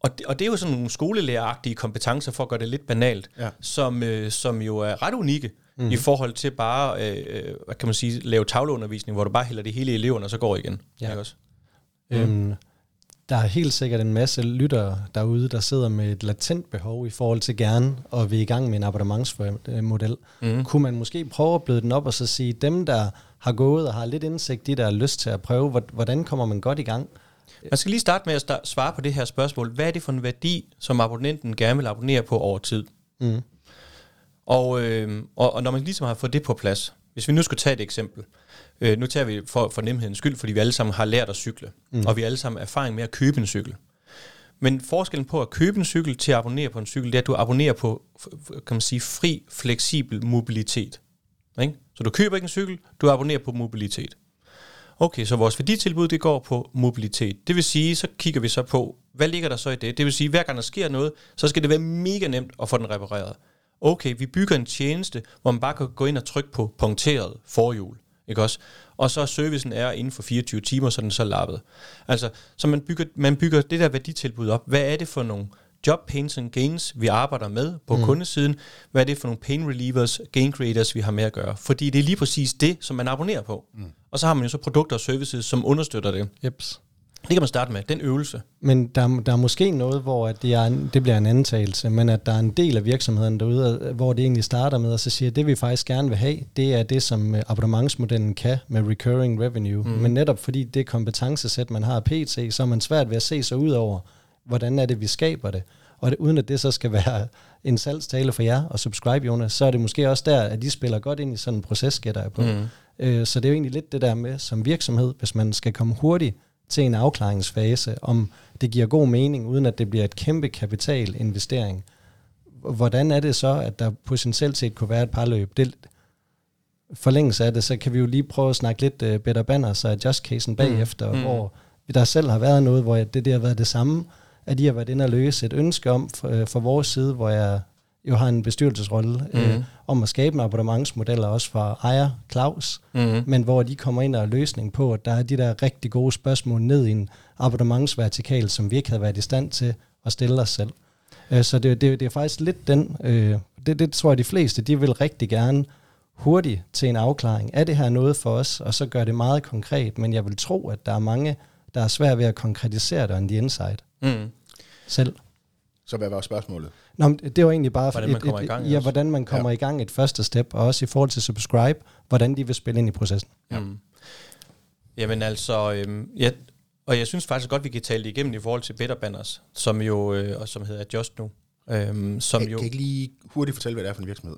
og, det, og det er jo sådan nogle skolelæreragtige kompetencer, for at gøre det lidt banalt, Ja. som, øh, som jo er ret unikke mm. i forhold til bare, øh, hvad kan man sige, lave tavleundervisning, hvor du bare hælder det hele i eleverne, og så går igen. Ja. Ikke også? Øhm, der er helt sikkert en masse lyttere derude, der sidder med et latent behov i forhold til gerne at være i gang med en abonnementsmodel. Mm. Kunne man måske prøve at bløde den op og så sige, dem der har gået og har lidt indsigt i, der har lyst til at prøve, hvor- hvordan kommer man godt i gang? Man skal lige starte med at sta- svare på det her spørgsmål. Hvad er det for en værdi, som abonnenten gerne vil abonnere på over tid? Mm. Og, øh, og, og når man ligesom har fået det på plads, hvis vi nu skulle tage et eksempel, øh, nu tager vi for, for nemhedens skyld, fordi vi alle sammen har lært at cykle, mm. og vi har alle sammen erfaring med at købe en cykel. Men forskellen på at købe en cykel til at abonnere på en cykel, det er, at du abonnerer på kan man sige, fri, fleksibel mobilitet. Ikke? Så du køber ikke en cykel, du abonnerer på mobilitet. Okay, så vores værditilbud, det går på mobilitet. Det vil sige, så kigger vi så på, hvad ligger der så i det? Det vil sige, hver gang der sker noget, så skal det være mega nemt at få den repareret. Okay, vi bygger en tjeneste, hvor man bare kan gå ind og trykke på punkteret forhjul. Ikke også? Og så servicen er inden for 24 timer, så er den så lappet. Altså, så man bygger, man bygger det der værditilbud op. Hvad er det for nogle job pains and gains, vi arbejder med på mm. kundesiden? Hvad er det for nogle pain relievers, gain creators, vi har med at gøre? Fordi det er lige præcis det, som man abonnerer på. Mm. Og så har man jo så produkter og services, som understøtter det. Jeps. Det kan man starte med, den øvelse. Men der, er- der er måske noget, hvor at det, er en, det bliver en antagelse, men at der er en del af virksomheden derude, øh, hvor det egentlig starter med, at så siger, at det vi faktisk gerne vil have, det er det, som øh, abonnementsmodellen kan med recurring revenue. Mm. Men netop fordi det kompetencesæt, man har PT, så er man svært ved at se sig ud over, hvordan er det, vi skaber det. Og det, uden at det så skal være en salgstale for jer og subscribe, Jonas, så er det måske også der, at de spiller godt ind i sådan en proces, gætter jeg på. Mm. Øh, så det er jo egentlig lidt det der med som virksomhed, hvis man skal komme hurtigt til en afklaringsfase, om det giver god mening, uden at det bliver et kæmpe kapitalinvestering. Hvordan er det så, at der potentielt set kunne være et par løb? Det, forlængelse af det, så kan vi jo lige prøve at snakke lidt uh, better banner, så just casen bagefter, mm. hvor der selv har været noget, hvor det, det har været det samme, at de har været inde og løse et ønske om uh, for vores side, hvor jeg jo har en bestyrelsesrolle mm. øh, om at skabe en abonnementsmodeller også for ejer Claus, mm. men hvor de kommer ind og er løsning på, at der er de der rigtig gode spørgsmål ned i en abonnementsvertikal, som vi ikke havde været i stand til at stille os selv. Øh, så det, det, det er faktisk lidt den, øh, det, det tror jeg de fleste, de vil rigtig gerne hurtigt til en afklaring. Er det her noget for os? Og så gør det meget konkret, men jeg vil tro, at der er mange, der er svært ved at konkretisere det on the inside mm. selv. Så hvad var spørgsmålet? Nå, det var egentlig bare, hvordan man kommer et, i gang. Ja, hvordan man kommer ja. i gang et første step, og også i forhold til subscribe, hvordan de vil spille ind i processen. Ja. Mm. Jamen altså, øhm, ja, og jeg synes faktisk godt, vi kan tale det igennem i forhold til Better Banners, som jo, øh, og som hedder Just Nu. Øhm, som kan, jo, kan ikke lige hurtigt fortælle, hvad det er for en virksomhed?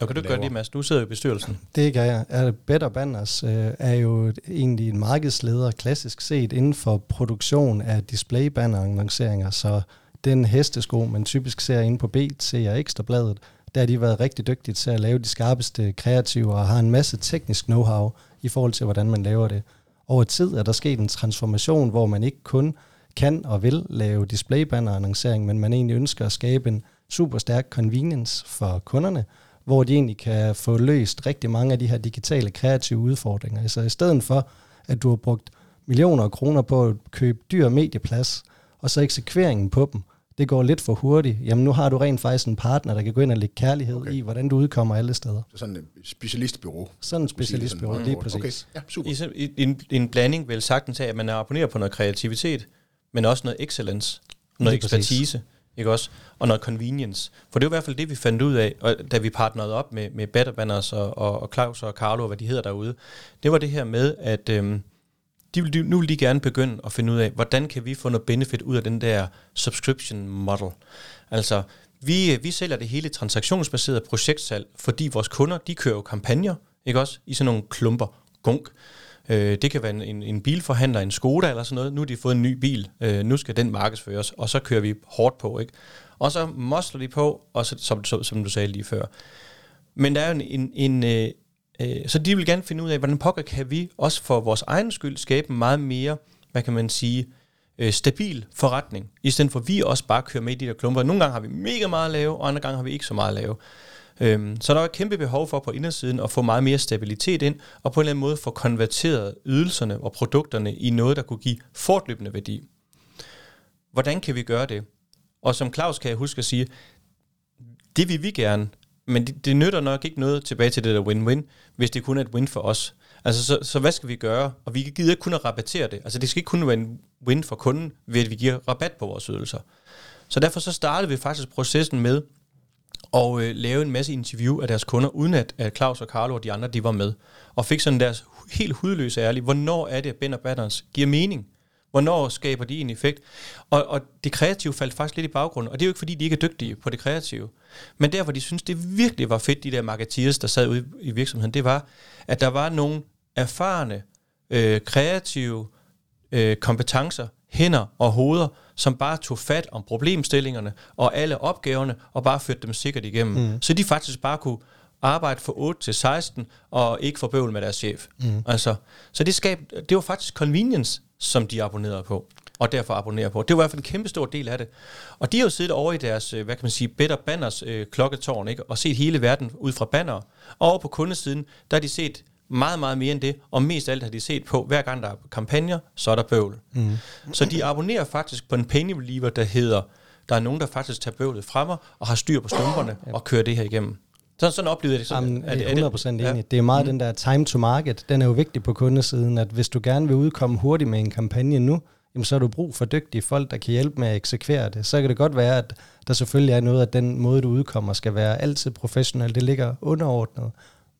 Og kan du gøre det, Mads? Du sidder i bestyrelsen. Det kan jeg. Better Banners øh, er jo egentlig en markedsleder, klassisk set, inden for produktion af display-banner-annonceringer, så den hestesko, man typisk ser inde på BT og Ekstrabladet, der har de været rigtig dygtige til at lave de skarpeste kreative og har en masse teknisk know-how i forhold til, hvordan man laver det. Over tid er der sket en transformation, hvor man ikke kun kan og vil lave displaybanner-annoncering, men man egentlig ønsker at skabe en super stærk convenience for kunderne, hvor de egentlig kan få løst rigtig mange af de her digitale kreative udfordringer. Altså i stedet for, at du har brugt millioner af kroner på at købe dyr medieplads, og så eksekveringen på dem, det går lidt for hurtigt. Jamen nu har du rent faktisk en partner, der kan gå ind og lægge kærlighed okay. i, hvordan du udkommer alle steder. Så sådan et specialistbyrå. Sådan et specialistbyrå, lige præcis. Okay. Ja, super. I, en, en blanding vil sagtens have, at man er abonneret på noget kreativitet, men også noget excellence, noget lige ekspertise. Præcis ikke også? Og noget convenience. For det er i hvert fald det, vi fandt ud af, og da vi partnerede op med, med Better Banners og, og, og Claus og Carlo, og hvad de hedder derude. Det var det her med, at øhm, de vil, nu vil de gerne begynde at finde ud af, hvordan kan vi få noget benefit ud af den der subscription model. Altså, vi, vi sælger det hele transaktionsbaseret projektsalg, fordi vores kunder, de kører jo kampagner, ikke også? I sådan nogle klumper, gunk. Øh, det kan være en, en, bilforhandler, en Skoda eller sådan noget. Nu har de fået en ny bil. Øh, nu skal den markedsføres, og så kører vi hårdt på. ikke. Og så mosler de på, og så, som, som, som du sagde lige før. Men der er jo en, en, en øh, øh, så de vil gerne finde ud af, hvordan pokker kan vi også for vores egen skyld skabe en meget mere, hvad kan man sige, øh, stabil forretning, i stedet for at vi også bare kører med i de der klumper. Nogle gange har vi mega meget at lave, og andre gange har vi ikke så meget at lave. Øhm, så der er et kæmpe behov for på indersiden at få meget mere stabilitet ind, og på en eller anden måde få konverteret ydelserne og produkterne i noget, der kunne give fortløbende værdi. Hvordan kan vi gøre det? Og som Claus kan jeg huske at sige, det vil vi gerne, men det, det nytter nok ikke noget tilbage til det der win-win, hvis det kun er et win for os. Altså, så, så hvad skal vi gøre? Og vi gider ikke kun at rabattere det. Altså, det skal ikke kun være en win for kunden, ved at vi giver rabat på vores ydelser. Så derfor så startede vi faktisk processen med og øh, lave en masse interview af deres kunder, uden at, at Claus og Carlo og de andre, de var med. Og fik sådan deres helt hudløse ærlige, hvornår er det, at Ben og Batterns giver mening? Hvornår skaber de en effekt? Og, og det kreative faldt faktisk lidt i baggrunden, og det er jo ikke, fordi de ikke er dygtige på det kreative. Men der, hvor de synes, det virkelig var fedt, de der marketeers, der sad ude i virksomheden, det var, at der var nogle erfarne, øh, kreative øh, kompetencer, hænder og hoveder, som bare tog fat om problemstillingerne og alle opgaverne, og bare førte dem sikkert igennem. Mm. Så de faktisk bare kunne arbejde fra 8 til 16, og ikke få bøvl med deres chef. Mm. Altså, så det, skab, det var faktisk convenience, som de abonnerede på, og derfor abonnerer på. Det var i hvert fald en kæmpe stor del af det. Og de har jo siddet over i deres, øh, hvad kan man sige, Better Banners øh, klokketårn, ikke? og set hele verden ud fra banner. Og over på kundesiden, der har de set meget, meget mere end det, og mest af alt har de set på, hver gang der er kampagner, så er der bøvl. Mm. Så de abonnerer faktisk på en penny reliever, der hedder, der er nogen, der faktisk tager bøvlet fra mig, og har styr på stumperne, og kører det her igennem. Så sådan oplevede det. Sådan, Jamen, er det, er 100% enig. Ja. Det er meget mm. den der time to market. Den er jo vigtig på kundesiden, at hvis du gerne vil udkomme hurtigt med en kampagne nu, jamen så har du brug for dygtige folk, der kan hjælpe med at eksekvere det. Så kan det godt være, at der selvfølgelig er noget af den måde, du udkommer, skal være altid professionel. Det ligger underordnet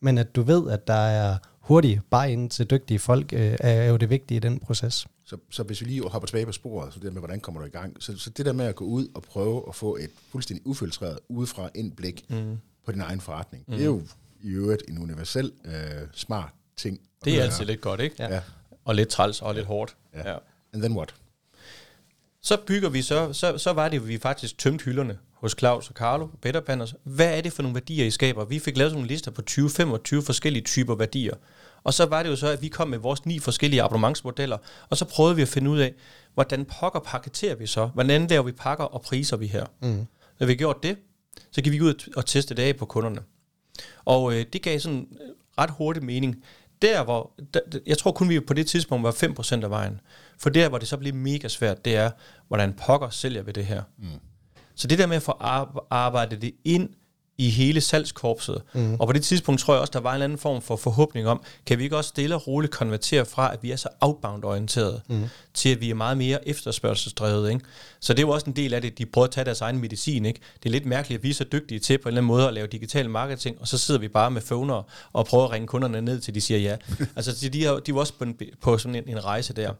men at du ved, at der er hurtigt bare ind til dygtige folk, øh, er jo det vigtige i den proces. Så, så hvis vi lige hopper tilbage på sporet, så det med, hvordan kommer du i gang, så, så det der med at gå ud og prøve at få et fuldstændig ufiltreret, udefra indblik mm. på din egen forretning, mm. det er jo i øvrigt en universel øh, smart ting. Det er altid lidt godt, ikke? Ja. Og lidt træls og lidt hårdt. Ja. ja. And then what? Så bygger vi så, så, så var det, at vi faktisk tømte hylderne hos Claus og Carlo, Better Banners. Hvad er det for nogle værdier, I skaber? Vi fik lavet sådan nogle lister på 20-25 forskellige typer værdier. Og så var det jo så, at vi kom med vores ni forskellige abonnementsmodeller, og så prøvede vi at finde ud af, hvordan pokker paketerer vi så? Hvordan laver vi pakker og priser vi her? Mm. Når vi gjort det, så gik vi ud og teste det af på kunderne. Og øh, det gav sådan øh, ret hurtig mening. Der, hvor, der, jeg tror kun, vi på det tidspunkt var 5% af vejen. For der, hvor det så bliver mega svært, det er, hvordan pokker sælger vi det her. Mm. Så det der med at få arbejdet det ind i hele salgskorpset. Mm. Og på det tidspunkt tror jeg også, der var en anden form for forhåbning om, kan vi ikke også stille og roligt konvertere fra, at vi er så outbound-orienteret, mm. til at vi er meget mere efterspørgselsdrevet. Ikke? Så det er jo også en del af det, de prøver at tage deres egen medicin. Ikke? Det er lidt mærkeligt, at vi er så dygtige til på en eller anden måde at lave digital marketing, og så sidder vi bare med phoner og prøver at ringe kunderne ned, til de siger ja. altså de, er, de er også på, en, på sådan en, en rejse der.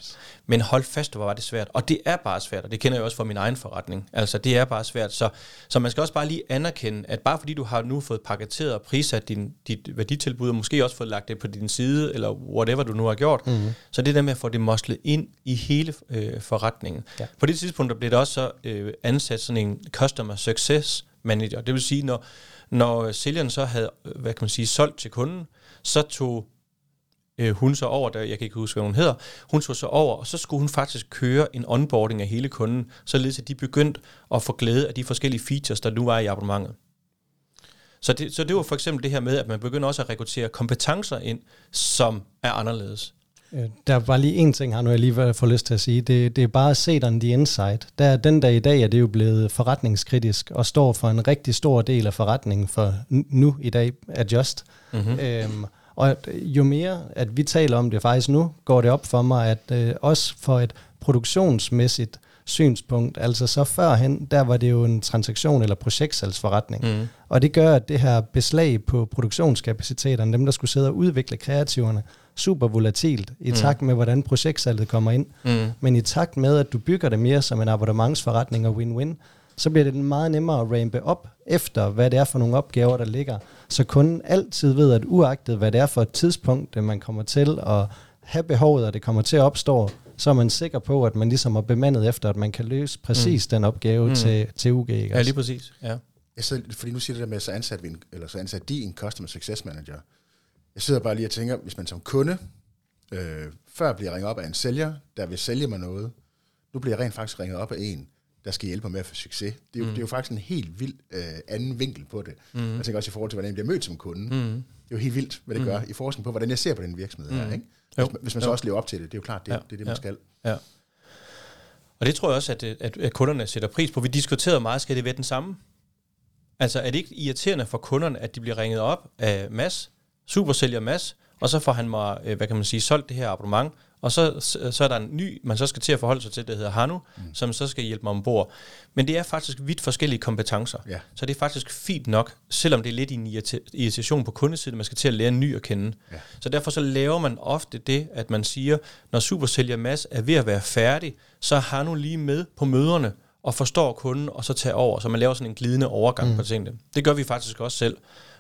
Men hold fast, hvor var det svært. Og det er bare svært, og det kender jeg også fra min egen forretning. Altså det er bare svært. Så, så man skal også bare lige anerkende, at bare fordi du har nu fået paketeret og prissat din, dit værditilbud, og måske også fået lagt det på din side, eller whatever du nu har gjort, mm-hmm. så det der med at få det moslet ind i hele øh, forretningen. Ja. På det tidspunkt der blev der også så øh, ansat sådan en Customer Success Manager. Det vil sige, når, når sælgeren så havde, hvad kan man sige, solgt til kunden, så tog øh, hun så over, der, jeg kan ikke huske, hvad hun hedder, hun tog så over, og så skulle hun faktisk køre en onboarding af hele kunden, således at de begyndte at få glæde af de forskellige features, der nu var i abonnementet. Så det, så det var for eksempel det her med, at man begynder også at rekruttere kompetencer ind, som er anderledes. Øh, der var lige en ting her, nu jeg lige får lyst til at sige. Det, det er bare at se on the inside. Der, den dag i dag er det jo blevet forretningskritisk og står for en rigtig stor del af forretningen for nu i dag er Just. Mm-hmm. Øhm, og jo mere, at vi taler om det faktisk nu, går det op for mig, at øh, også for et produktionsmæssigt synspunkt. Altså så førhen, der var det jo en transaktion eller projektsalgsforretning. Mm. Og det gør, at det her beslag på produktionskapaciteterne, dem der skulle sidde og udvikle kreativerne, super volatilt i mm. takt med, hvordan projektsalget kommer ind. Mm. Men i takt med, at du bygger det mere som en abonnementsforretning og win-win, så bliver det meget nemmere at rampe op efter, hvad det er for nogle opgaver, der ligger. Så kunden altid ved, at uagtet hvad det er for et tidspunkt, det man kommer til at have behovet, og det kommer til at opstå, så er man sikker på, at man ligesom er bemandet efter, at man kan løse præcis mm. den opgave mm. til, til UG. Ikke? Ja, lige præcis. Ja. Jeg sidder, fordi nu siger det der med, så ansat, vi en, eller så ansat de en Customer Success Manager. Jeg sidder bare lige og tænker, hvis man som kunde, øh, før bliver ringet op af en sælger, der vil sælge mig noget, nu bliver jeg rent faktisk ringet op af en, der skal hjælpe mig med at få succes. Det er jo, mm. det er jo faktisk en helt vild øh, anden vinkel på det. Mm. Jeg tænker også i forhold til, hvordan jeg bliver mødt som kunde. Mm. Det er jo helt vildt, hvad det mm. gør i forskning på, hvordan jeg ser på den virksomhed mm. her. Ikke? Hvis, man, hvis man så også lever op til det, det er jo klart, det, ja. det er det, man ja. skal. Ja. Og det tror jeg også, at, at, at kunderne sætter pris på. Vi diskuterede meget, skal det være den samme? Altså er det ikke irriterende for kunderne, at de bliver ringet op af Mads, supersælger Mads, og så får han mig, øh, hvad kan man sige, solgt det her abonnement, og så, så er der en ny, man så skal til at forholde sig til, der hedder Hanu, mm. som så skal hjælpe mig ombord. Men det er faktisk vidt forskellige kompetencer. Ja. Så det er faktisk fint nok, selvom det er lidt en irritation på kundesiden, man skal til at lære en ny at kende. Ja. Så derfor så laver man ofte det, at man siger, når supersælger Mads er ved at være færdig, så har Hanu lige med på møderne, og forstår kunden, og så tager over. Så man laver sådan en glidende overgang mm. på tingene. Det gør vi faktisk også selv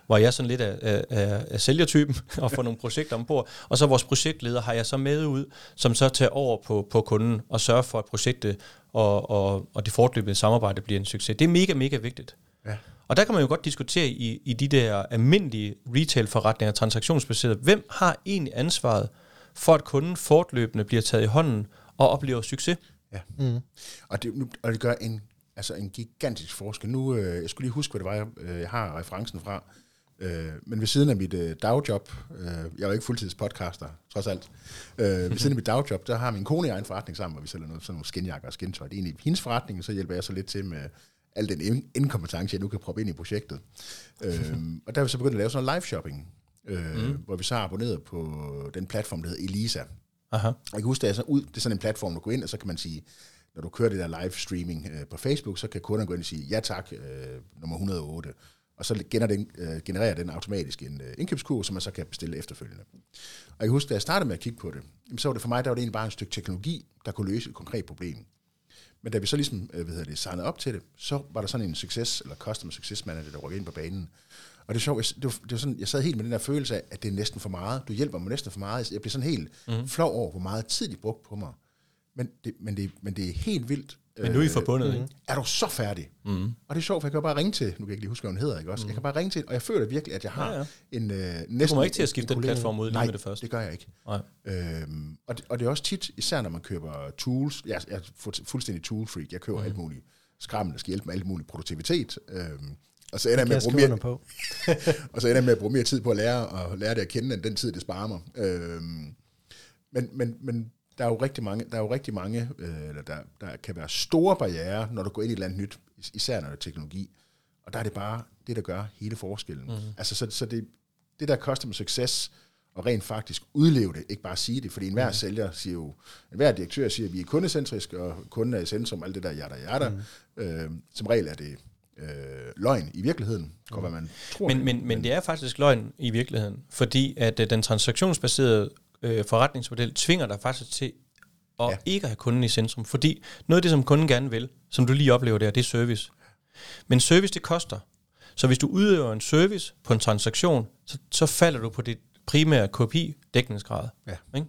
hvor jeg er sådan lidt af, af, af sælgertypen og får nogle projekter ombord. Og så vores projektleder har jeg så med ud, som så tager over på, på kunden og sørger for, at projektet og, og, og det fortløbende samarbejde bliver en succes. Det er mega, mega vigtigt. Ja. Og der kan man jo godt diskutere i, i de der almindelige retail-forretninger, transaktionsbaserede, hvem har egentlig ansvaret for, at kunden fortløbende bliver taget i hånden og oplever succes? Ja. Mm. Og, det, og det gør en, altså en gigantisk forskel. Nu, øh, jeg skulle lige huske, hvad det var, jeg, øh, jeg har referencen fra. Øh, men ved siden af mit øh, dagjob, øh, jeg er jo ikke fuldtids podcaster, trods alt, øh, ved siden af mit dagjob, der har min kone og jeg en forretning sammen, hvor vi sælger noget, sådan nogle skinjakker og skintøj. Det er egentlig hendes forretning, så hjælper jeg så lidt til med al den inkompetence, jeg nu kan proppe ind i projektet. øh, og der har vi så begyndt at lave sådan noget live shopping, øh, mm. hvor vi så har abonneret på den platform, der hedder Elisa. Aha. Og jeg kan huske, at jeg så ud, det er sådan en platform, du går ind, og så kan man sige, når du kører det der live streaming øh, på Facebook, så kan kunderne gå ind og sige, ja tak, øh, nummer 108 og så genererer den, øh, genererer den automatisk en øh, indkøbskurve, som man så kan bestille efterfølgende. Og jeg kan huske, da jeg startede med at kigge på det, så var det for mig, der var det egentlig bare et stykke teknologi, der kunne løse et konkret problem. Men da vi så ligesom, øh, hvad hedder det, signede op til det, så var der sådan en success, eller customer success manager, der rykkede ind på banen. Og det er sjovt, det var, det var sådan, jeg sad helt med den der følelse af, at det er næsten for meget. Du hjælper mig næsten for meget. Jeg blev sådan helt mm. flov over, hvor meget tid de brugte på mig. Men det, men, det, men det er helt vildt, men nu er I forbundet, øh, ikke? Er du så færdig? Mm. Og det er sjovt, for jeg kan bare ringe til, nu kan jeg ikke lige huske, hvad hun hedder, ikke også? Mm. Jeg kan bare ringe til, og jeg føler virkelig, at jeg har ja, ja. en uh, næsten... Du kommer ikke til at skifte den platform ud lige Nej, med det første. det gør jeg ikke. Nej. Øhm, og, det, og det er også tit, især når man køber tools, jeg, jeg er fuldstændig tool freak, jeg køber mm. alt muligt skræmmende, der skal hjælpe med alt muligt produktivitet, øhm, Og så ender jeg med at bruge mere, på. og så ender jeg med at bruge mere tid på at lære, og lære det at kende, end den tid, det sparer mig. Øhm, men, men, men der er jo rigtig mange, der er jo rigtig mange øh, eller der, der kan være store barriere, når du går ind i et eller andet nyt, is- især når det er teknologi. Og der er det bare det, der gør hele forskellen. Mm. Altså, så, så det, det der customer success, og rent faktisk udleve det, ikke bare sige det, fordi enhver mm. sælger siger jo, enhver direktør siger, at vi er kundecentrisk, og kunden er i centrum, alt det der jada jada. Mm. Øh, som regel er det øh, løgn i virkeligheden, mm. hvad man tror. Men, men, men det er faktisk løgn i virkeligheden, fordi at øh, den transaktionsbaserede øh, forretningsmodel tvinger dig faktisk til at Ja. ikke have kunden i centrum. Fordi noget af det, som kunden gerne vil, som du lige oplever der, det er service. Men service, det koster. Så hvis du udøver en service på en transaktion, så, så falder du på dit primære KPI-dækningsgrad. Ja. Ikke?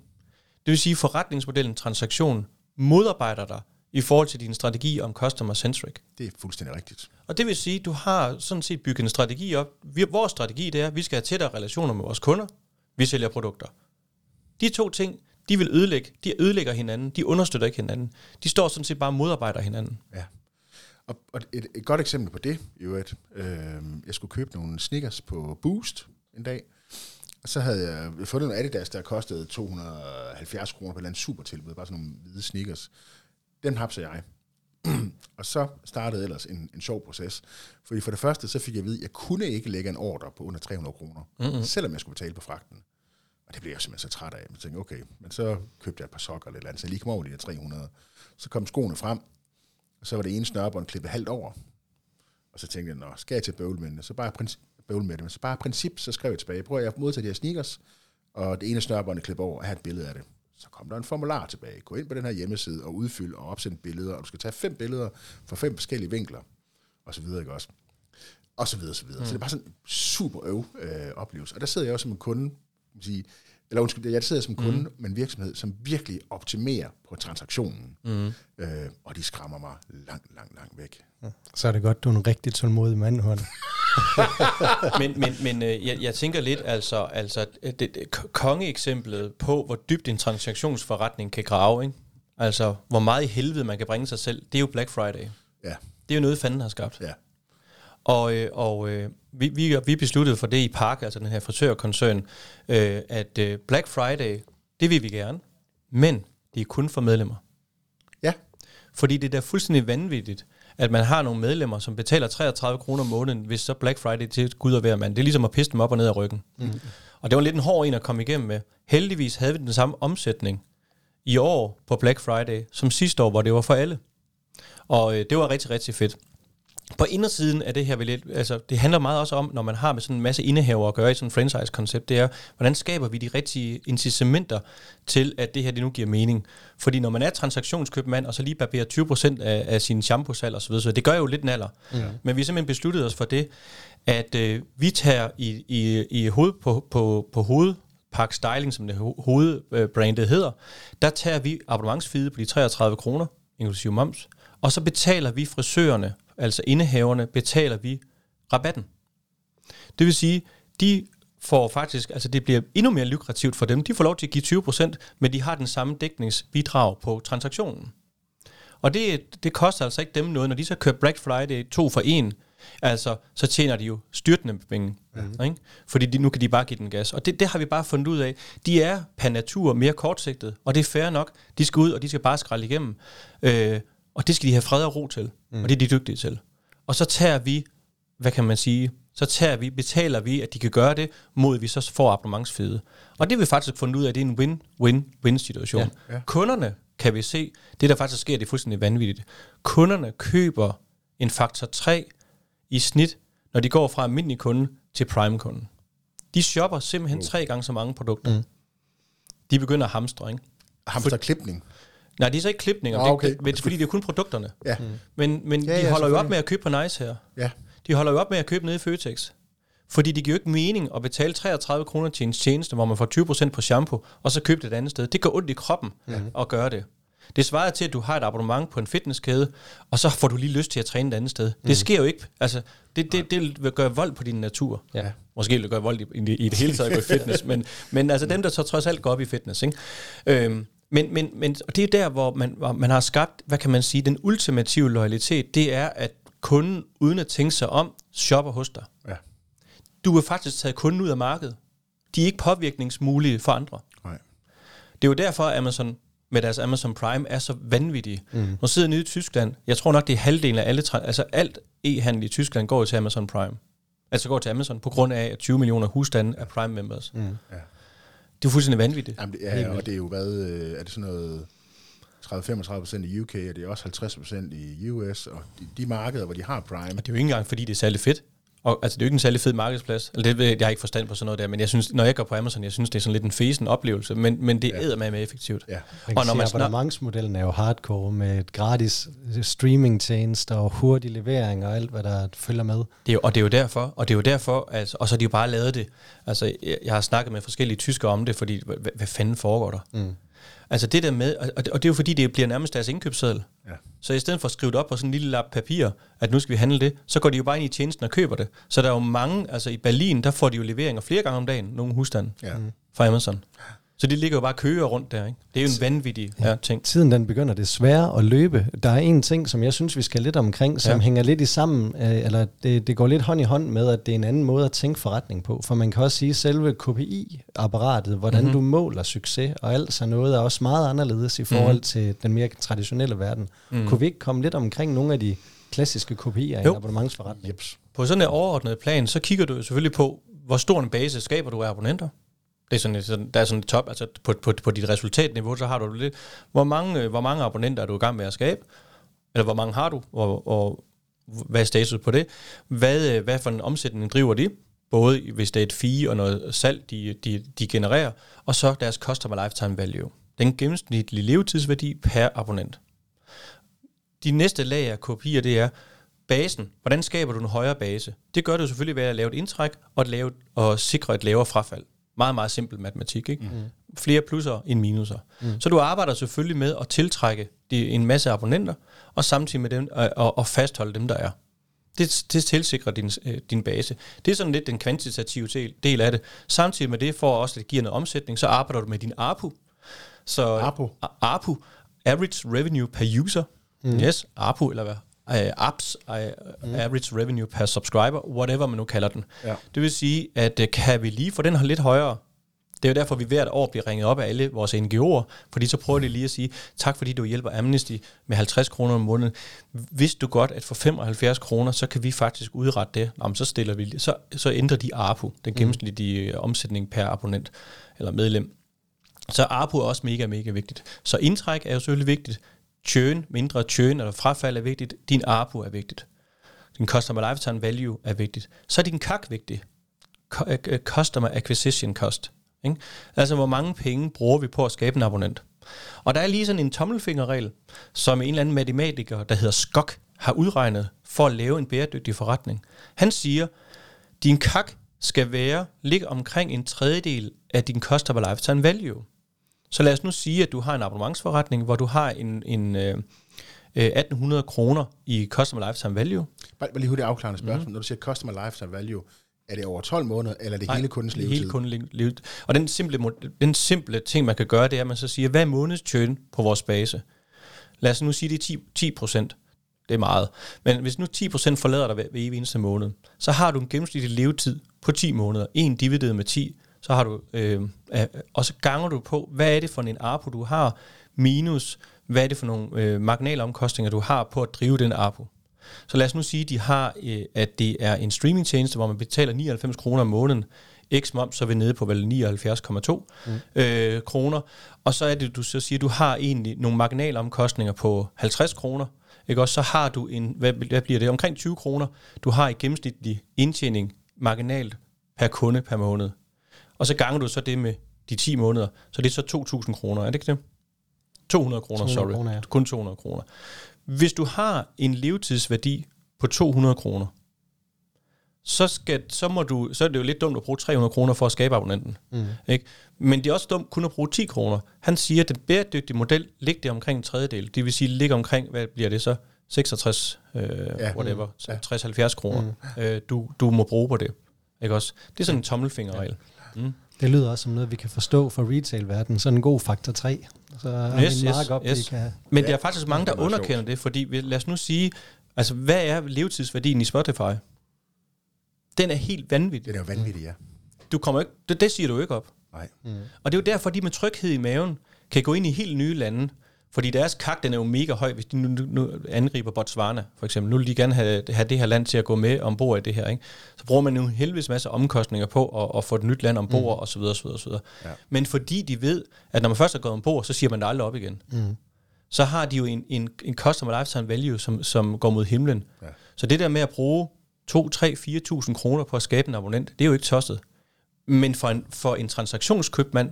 Det vil sige, at forretningsmodellen transaktion modarbejder dig i forhold til din strategi om customer centric. Det er fuldstændig rigtigt. Og det vil sige, at du har sådan set bygget en strategi op. Vi, vores strategi det er, at vi skal have tættere relationer med vores kunder. Vi sælger produkter. De to ting, de vil ødelægge. De ødelægger hinanden. De understøtter ikke hinanden. De står sådan set bare og modarbejder hinanden. Ja. Og, og et, et godt eksempel på det, i øvrigt, øh, jeg skulle købe nogle sneakers på Boost en dag, og så havde jeg fundet nogle Adidas, der kostede 270 kroner på et eller andet supertilbud, bare sådan nogle hvide sneakers. Dem hapser jeg. og så startede ellers en, en sjov proces. Fordi for det første, så fik jeg at vide, at jeg kunne ikke lægge en ordre på under 300 kroner, mm-hmm. selvom jeg skulle betale på fragten. Og det blev jeg simpelthen så træt af. Jeg tænkte, okay, men så købte jeg et par sokker eller et eller andet, så jeg lige kom over de der 300. Så kom skoene frem, og så var det ene snørbånd klippet halvt over. Og så tænkte jeg, nå, skal jeg til bøvl med det? Så bare princip, bøvl med det. Men så bare princip, så skrev jeg tilbage. Prøv at jeg har modtaget de her sneakers, og det ene snørbånd er klippet over, og jeg har et billede af det. Så kom der en formular tilbage. Gå ind på den her hjemmeside og udfyld og opsend billeder, og du skal tage fem billeder fra fem forskellige vinkler, og så videre, ikke også? Og så videre, så videre. Mm. Så det er bare sådan en super øv øh, oplevelse. Og der sidder jeg også som en kunde, sige, eller undskyld, jeg sidder som kunde mm. med en virksomhed, som virkelig optimerer på transaktionen. Mm. Øh, og de skræmmer mig langt, langt, langt væk. Så er det godt, du er en rigtig tålmodig mand, Horn. men men, men øh, jeg, jeg tænker lidt, altså, altså det, det, kongeeksemplet på, hvor dybt en transaktionsforretning kan grave, ikke? altså hvor meget i helvede man kan bringe sig selv, det er jo Black Friday. Ja, Det er jo noget, fanden har skabt. ja. Og, øh, og øh, vi, vi, vi besluttede for det i Park, altså den her frisørkoncern, øh, at øh, Black Friday, det vil vi gerne, men det er kun for medlemmer. Ja, Fordi det er da fuldstændig vanvittigt, at man har nogle medlemmer, som betaler 33 kroner om måneden, hvis så Black Friday til Gud og hver mand. Det er ligesom at pisse dem op og ned af ryggen. Mm. Og det var lidt en hård en at komme igennem med. Heldigvis havde vi den samme omsætning i år på Black Friday, som sidste år, hvor det var for alle. Og øh, det var rigtig, rigtig fedt. På indersiden af det her, vil jeg, altså, det handler meget også om, når man har med sådan en masse indehaver at gøre i sådan en franchise-koncept, det er, hvordan skaber vi de rigtige incitamenter til, at det her det nu giver mening. Fordi når man er transaktionskøbmand, og så lige barberer 20% af, af sin shampoo-salg osv., så det gør jo lidt en alder. Men vi har simpelthen besluttet os for det, at øh, vi tager i, i, i hoved, på, på, på hoved, Park Styling, som det ho- hovedbrandet hedder, der tager vi abonnementsfide på de 33 kroner, inklusive moms, og så betaler vi frisørerne, altså indehaverne, betaler vi rabatten. Det vil sige, de får faktisk, altså det bliver endnu mere lukrativt for dem. De får lov til at give 20%, men de har den samme dækningsbidrag på transaktionen. Og det, det koster altså ikke dem noget, når de så kører Black Friday to for en, altså så tjener de jo styrtende penge, mm. ikke? fordi de, nu kan de bare give den gas. Og det, det har vi bare fundet ud af. De er per natur mere kortsigtet, og det er fair nok. De skal ud, og de skal bare skralde igennem. Øh, og det skal de have fred og ro til, mm. og det er de dygtige til. Og så tager vi, hvad kan man sige, så tager vi, betaler vi, at de kan gøre det, mod at vi så får abonnementsfede. Og det har vi faktisk fundet ud af, at det er en win-win-win situation. Ja, ja. Kunderne, kan vi se, det der faktisk sker, det er fuldstændig vanvittigt. Kunderne køber en faktor 3 i snit, når de går fra almindelig kunde til prime-kunden. De shopper simpelthen tre gange så mange produkter. Mm. De begynder at hamstre, ikke? hamsterklipning. Nej, det er så ikke klipninger, det, okay. det, det, fordi det er kun produkterne. Ja, Men, men Ja, ja, de ja, holder jo op med at købe på Nice her. ja. De holder jo op med at købe nede i Føtex. Fordi det giver jo ikke mening at betale 33 kroner til en tjeneste, hvor man får 20% på shampoo, og så købe det et andet sted. Det gør ondt i kroppen ja. at gøre det. Det svarer til, at du har et abonnement på en fitnesskæde, og så får du lige lyst til at træne et andet sted. Mm. Det sker jo ikke. Altså, det, det, det vil gøre vold på din natur. Ja. Måske vil det gøre vold i, i, i det hele taget at gå i fitness, men, men altså dem, der så trods alt går op i fitness. Ikke? Øhm, men, men, men og det er der, hvor man, hvor man har skabt, hvad kan man sige, den ultimative loyalitet, det er, at kunden, uden at tænke sig om, shopper hos dig. Ja. Du vil faktisk tage kunden ud af markedet. De er ikke påvirkningsmulige for andre. Nej. Det er jo derfor, at Amazon med deres Amazon Prime er så vanvittige. Mm. Nu sidder nede i Tyskland, jeg tror nok, det er halvdelen af alle, altså alt e-handel i Tyskland går til Amazon Prime. Altså går til Amazon på grund af, at 20 millioner husstande er Prime members. Mm. Ja. Det er fuldstændig vanvittigt. Jamen, det er, og det er jo hvad, øh, er det sådan noget 30-35 procent i UK, og det er også 50 procent i US, og de, de markeder, hvor de har Prime, Og det er jo ikke engang, fordi det er særlig fedt. Og, altså, det er jo ikke en særlig fed markedsplads. Eller det ved jeg, har ikke forstand på sådan noget der, men jeg synes, når jeg går på Amazon, jeg synes, det er sådan lidt en fesen oplevelse, men, men det Ja. er med med effektivt. ja, Man Og når man abonnementsmodellen er jo hardcore med et gratis streamingtjenester og hurtig levering og alt, hvad der følger med. Det er jo, og det er jo derfor, og det er jo derfor, altså, og så har de jo bare lavet det. Altså, jeg, jeg har snakket med forskellige tyskere om det, fordi, hvad, hvad fanden foregår der? Mm. Altså det der med, og det, og det er jo fordi, det bliver nærmest deres indkøbsseddel. ja. Så i stedet for at skrive det op på sådan en lille lap papir, at nu skal vi handle det, så går de jo bare ind i tjenesten og køber det. Så der er jo mange, altså i Berlin, der får de jo leveringer flere gange om dagen, nogle husstande ja. fra Amazon. Så de ligger jo bare og kører rundt der, ikke? Det er jo en vanvittig ja, ting. Tiden den begynder desværre at løbe. Der er en ting, som jeg synes, vi skal lidt omkring, som Ja. ja. hænger lidt i sammen, øh, eller det, det går lidt hånd i hånd med, at det er en anden måde at tænke forretning på. For man kan også sige, at selve KPI-apparatet, hvordan Mhm. mm-hmm. du måler succes og alt sådan noget, er også meget anderledes i forhold mm-hmm. til den mere traditionelle verden. Mm. Mm. Kunne vi ikke komme lidt omkring nogle af de klassiske KPI'er i Jo. en abonnementsforretning? Jeps. På sådan en overordnet plan, så kigger du selvfølgelig på, hvor stor en base skaber du af abonnenter. Det er sådan, sådan, der er sådan et top, altså på, på, på dit resultatniveau, så har du lidt, hvor mange, øh, hvor mange abonnenter er du i gang med at skabe, eller hvor mange har du, og, og hvad er status på det, hvad, øh, hvad for en omsætning driver de, både hvis det er et fee og noget salg, de, de, de genererer, og så deres customer lifetime value. Den gennemsnitlige levetidsværdi per abonnent. De næste lag af kopier, det er basen. Hvordan skaber du en højere base? Det gør du selvfølgelig ved at lave et indtræk og, at lave, og sikre et lavere frafald. Meget, meget simpel matematik. Ikke? Mm. Flere plusser end minuser. Mm. Så du arbejder selvfølgelig med at tiltrække de, en masse abonnenter, og samtidig med dem og, og, og fastholde dem, der er. Det, det tilsikrer din, øh, din base. Det er sådan lidt den kvantitative del, del af det. Samtidig med det, for også at det giver noget omsætning, så arbejder du med din ARPU. Så ARPU? ARPU, Average Revenue per User. Mm. Yes, ARPU, eller hvad? Uh, apps, uh, mm. Average Revenue per Subscriber, whatever man nu kalder den. Ja. Det vil sige, at uh, kan vi lige få den her lidt højere, det er jo derfor, vi hvert år bliver ringet op af alle vores NGO'er, fordi så prøver de lige at sige, tak fordi du hjælper Amnesty med 50 kroner om måneden. Hvis du godt, at for 75 kroner, så kan vi faktisk udrette det, Jamen, så, stiller vi, så, så ændrer de ARPU, den gennemsnitlige mm. omsætning per abonnent eller medlem. Så ARPU er også mega, mega vigtigt. Så indtræk er jo selvfølgelig vigtigt. Churn, mindre churn eller frafald er vigtigt. Din ARPU er vigtigt. Din Customer Lifetime Value er vigtigt. Så er din CAC vigtig. Eh, eh, customer Acquisition Cost. Ikke? Altså, hvor mange penge bruger vi på at skabe en abonnent? Og der er lige sådan en tommelfingerregel, som en eller anden matematiker, der hedder Skok, har udregnet for at lave en bæredygtig forretning. Han siger, din CAC skal være, ligge omkring en tredjedel af din Customer Lifetime Value. Så lad os nu sige, at du har en abonnementsforretning, hvor du har en, en øh, øh, 1800 kroner i Customer Lifetime Value. Bare, bare lige hurtigt afklarende spørgsmål. Mm. Når du siger customer lifetime value, er det over 12 måneder, eller er det Nej, hele kundens levetid? Hele kundens levetid. Og den simple, den simple ting, man kan gøre, det er, at man så siger, hvad er månedstjøn på vores base? Lad os nu sige, det er 10, 10 procent. Det er meget. Men hvis nu 10 procent forlader dig ved, ved evig eneste måned, så har du en gennemsnitlig levetid på 10 måneder. En divideret med 10, så har du, øh, øh, og så ganger du på, hvad er det for en ARPU, du har, minus, hvad er det for nogle øh, marginalomkostninger, du har på at drive den ARPU. Så lad os nu sige, at de har, øh, at det er en streamingtjeneste, hvor man betaler 99 kroner om måneden. X moms, så er vi nede på vel 79,2 mm. øh, kroner. Og så er det, du så siger, du har egentlig nogle marginalomkostninger på 50 kroner. Ikke også? Så har du en, hvad, hvad bliver det, omkring 20 kroner, du har i gennemsnitlig indtjening marginalt per kunde per måned. Og så ganger du så det med de 10 måneder, så det er så 2.000 kroner, er det ikke det? 200 kroner, 200 sorry. kroner, ja. Kun 200 kroner. Hvis du har en levetidsværdi på 200 kroner, så, skal, så, må du, så er det jo lidt dumt at bruge 300 kroner for at skabe abonnenten. Mm. Ikke? Men det er også dumt kun at bruge 10 kroner. Han siger, at den bæredygtige model ligger det omkring en tredjedel. Det vil sige, ligger omkring, hvad bliver det så? 66, øh, Ja. whatever, Mm. Ja. 60-70 kroner, mm. øh, du, du må bruge på det. Ikke også? Det er sådan en tommelfingerregel. Mm. Det lyder også som noget, vi kan forstå for retail-verdenen. Sådan en god faktor 3. Så Yes, en mark yes, op, yes. vi kan... Men Ja, der er faktisk mange, der det er underkender det, fordi vi- lad os nu sige, Altså, hvad er levetidsværdien i Spotify? Den er helt vanvittig. Det er jo vanvittigt, ja. Du kommer ikke, det, det siger du ikke op. Nej. Mm. Og det er jo derfor, de med tryghed i maven kan gå ind i helt nye lande, fordi deres kak, den er jo mega høj, hvis de nu, nu, nu angriber Botswana, for eksempel. Nu vil de gerne have, have det her land til at gå med ombord i det her. Ikke? Så bruger man jo en helvedes masse omkostninger på at, at få et nyt land ombord, mm. og så videre, så videre, så videre. Ja. Men fordi de ved, at når man først er gået ombord, så siger man det aldrig op igen. Mm. Så har de jo en, en, en customer lifetime value, som, som går mod himlen. Ja. Så det der med at bruge 2, 3, 4.000 kroner på at skabe en abonnent, det er jo ikke tosset. Men for en, for en transaktionskøbmand,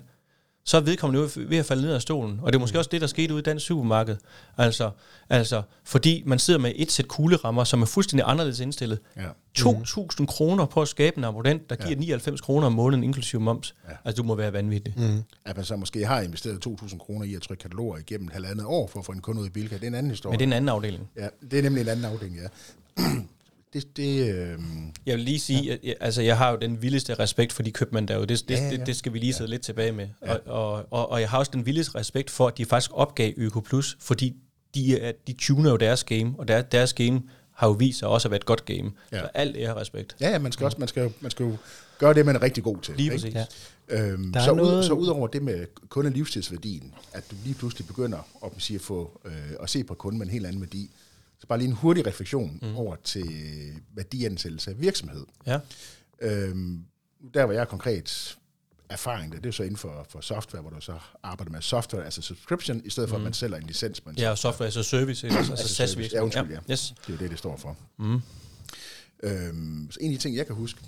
så er vedkommende ved at falde ned af stolen. Og det er måske også det, der skete ude i dansk supermarked. Altså, altså, fordi man sidder med et sæt kuglerammer, som er fuldstændig anderledes indstillet. Ja. 2.000 kroner på at skabe en abonnent, der giver Ja. 99 kroner om måneden, inklusive moms. Ja. Altså, du må være vanvittig. Mm. At man så måske har investeret 2.000 kroner i at trykke kataloger igennem halvandet år for at få en kunde ud i Bilka, det er en anden historie. Men det er en anden afdeling. Ja, det er nemlig en anden afdeling, ja. Det, det, øh, Jeg vil lige sige, ja. at jeg, altså, jeg har jo den vildeste respekt for de købmænd derude. Det, det, Ja, ja, ja. det, det skal vi lige sidde lidt tilbage med. Ja. Og, og, og, og jeg har også den vildeste respekt for, at de faktisk opgav Øko Plus, fordi de, de tuner jo deres game, og der, deres game har jo vist sig også at være et godt game. Ja. Ja. Så alt ære respekt. ja, ja, man skal, også, man, skal, jo- man skal jo gøre det, man er rigtig god til. Lige ikke? præcis. Ja. Øhm, Der er så, ud, noget- så udover det med kundelivstidsværdien, at du lige pludselig begynder at, sige, at, få, øh, at se på kunden med en helt anden værdi, så bare lige en hurtig refleksion mm. over til værdiansættelse af virksomhed. Ja. Øhm, der hvor jeg konkret erfaring, det, det er jo så inden for, for software, hvor du så arbejder med software, altså subscription, i stedet for, at man sælger en licens en Ja, og software as a service, altså, altså SaaS virksomhed. Ja, undskyld, ja. Yes. Det er jo det, det står for. Mm. Øhm, så en af de ting, jeg kan huske,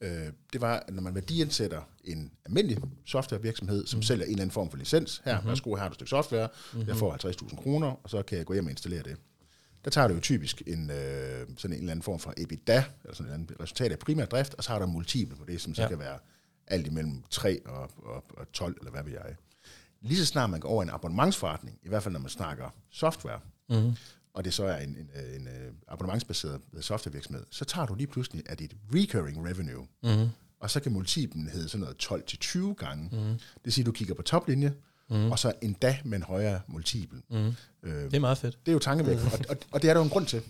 øh, det var, at når man værdiansætter en almindelig softwarevirksomhed, som mm. sælger en eller anden form for licens, her, mm-hmm. værsgo, her har du et stykke software, mm-hmm. jeg får 50.000 kroner, og så kan jeg gå hjem og installere det. Der tager du jo typisk en, øh, sådan en eller anden form for EBITDA, eller sådan et eller andet resultat af primær drift, og så har du multiple på det, som så Ja. kan være alt imellem 3 og, og, og 12, eller hvad ved jeg. Lige så snart man går over i en abonnementsforretning, i hvert fald når man snakker software, Mm. og det så er en, en, øh, en, øh, abonnementsbaseret softwarevirksomhed, så tager du lige pludselig af dit recurring revenue, Mm. og så kan multiplen hedde sådan noget 12-20 gange. Mm. Det vil sige, at du kigger på toplinje, Mm. og så endda med en højere multiple. Mm. Øh, Det er meget fedt. det er jo tankevækkende, og, og, og det er der jo en grund til.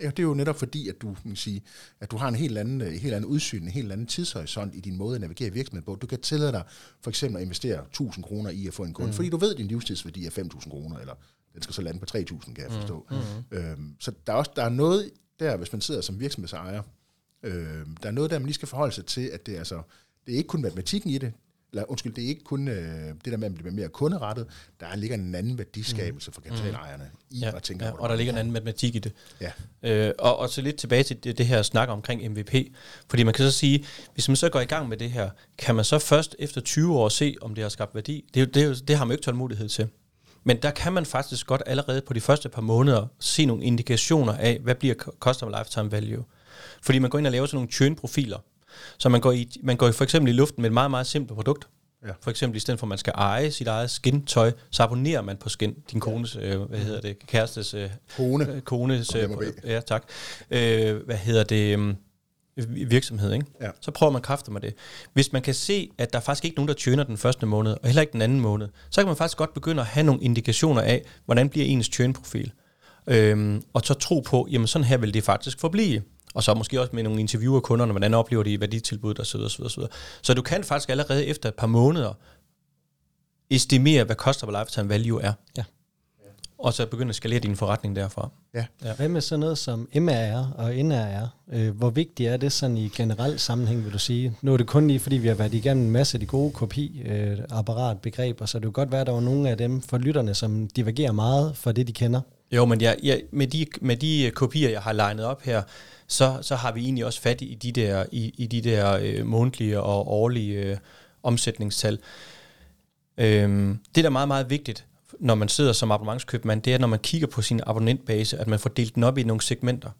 Ja, det er jo netop fordi, at du, kan sige, at du har en helt anden, en helt anden udsyn, en helt anden tidshorisont i din måde at navigere virksomheden på. Du kan tillade dig for eksempel at investere 1000 kroner i at få en kunde, mm. fordi du ved, at din livstidsværdi er 5000 kroner, eller den skal så lande på 3000, kan jeg forstå. Mm. Øhm, så der er, også, der er noget der, hvis man sidder som virksomhedsejer, øhm, der er noget der, man lige skal forholde sig til, at det er, altså, det er ikke kun matematikken i det, eller undskyld, det er ikke kun øh, det der med at blive mere kunderettet, der ligger en anden værdiskabelse for kapitalejerne i Ja, at tænke ja, og der ligger en anden matematik i det. Ja. Øh, og, og så lidt tilbage til det, det her snak omkring MVP. Fordi man kan så sige, hvis man så går i gang med det her, kan man så først efter 20 år se, om det har skabt værdi? Det, det, det har man jo ikke tålmodighed til. Men der kan man faktisk godt allerede på de første par måneder se nogle indikationer af, hvad bliver customer lifetime value. Fordi man går ind og laver sådan nogle churn-profiler. Så man går, i, man går i for eksempel i luften med et meget, meget simpelt produkt. Ja. For eksempel i stedet for, at man skal eje sit eget skintøj, så abonnerer man på skin, din kones, øh, hvad hedder det, kærestes øh, Kone. øh, kones, øh, ja tak, øh, hvad hedder det, um, virksomhed, ikke? Ja. så prøver man kræfter med det. Hvis man kan se, at der er faktisk ikke nogen, der tjener den første måned, og heller ikke den anden måned, så kan man faktisk godt begynde at have nogle indikationer af, hvordan bliver ens tjønprofil. Øhm, og så tro på, jamen sådan her vil det faktisk forblive. Og så måske også med nogle interviewer af kunderne, hvordan oplever de værditilbuddet osv. osv., osv. Så du kan faktisk allerede efter et par måneder estimere, hvad customer lifetime value er. Ja. Og så begynde at skalere din forretning derfra. Ja. Ja. Hvad med sådan noget som MRR og NRR? Øh, hvor vigtigt er det sådan i generel sammenhæng, vil du sige? Nu er det kun lige, fordi vi har været igennem en masse af de gode kopi-apparatbegreber, så det kan godt være, at der var nogle af dem for lytterne, som divergerer meget fra det, de kender. Jo, men jeg, jeg, med, de, med de øh, kopier, jeg har legnet op her, så, så har vi egentlig også fat i de der, i, i de der øh, månedlige og årlige øh, omsætningstal. Øhm, det, der er meget, meget vigtigt, når man sidder som abonnementskøbmand, det er, når man kigger på sin abonnentbase, at man får delt den op i nogle segmenter.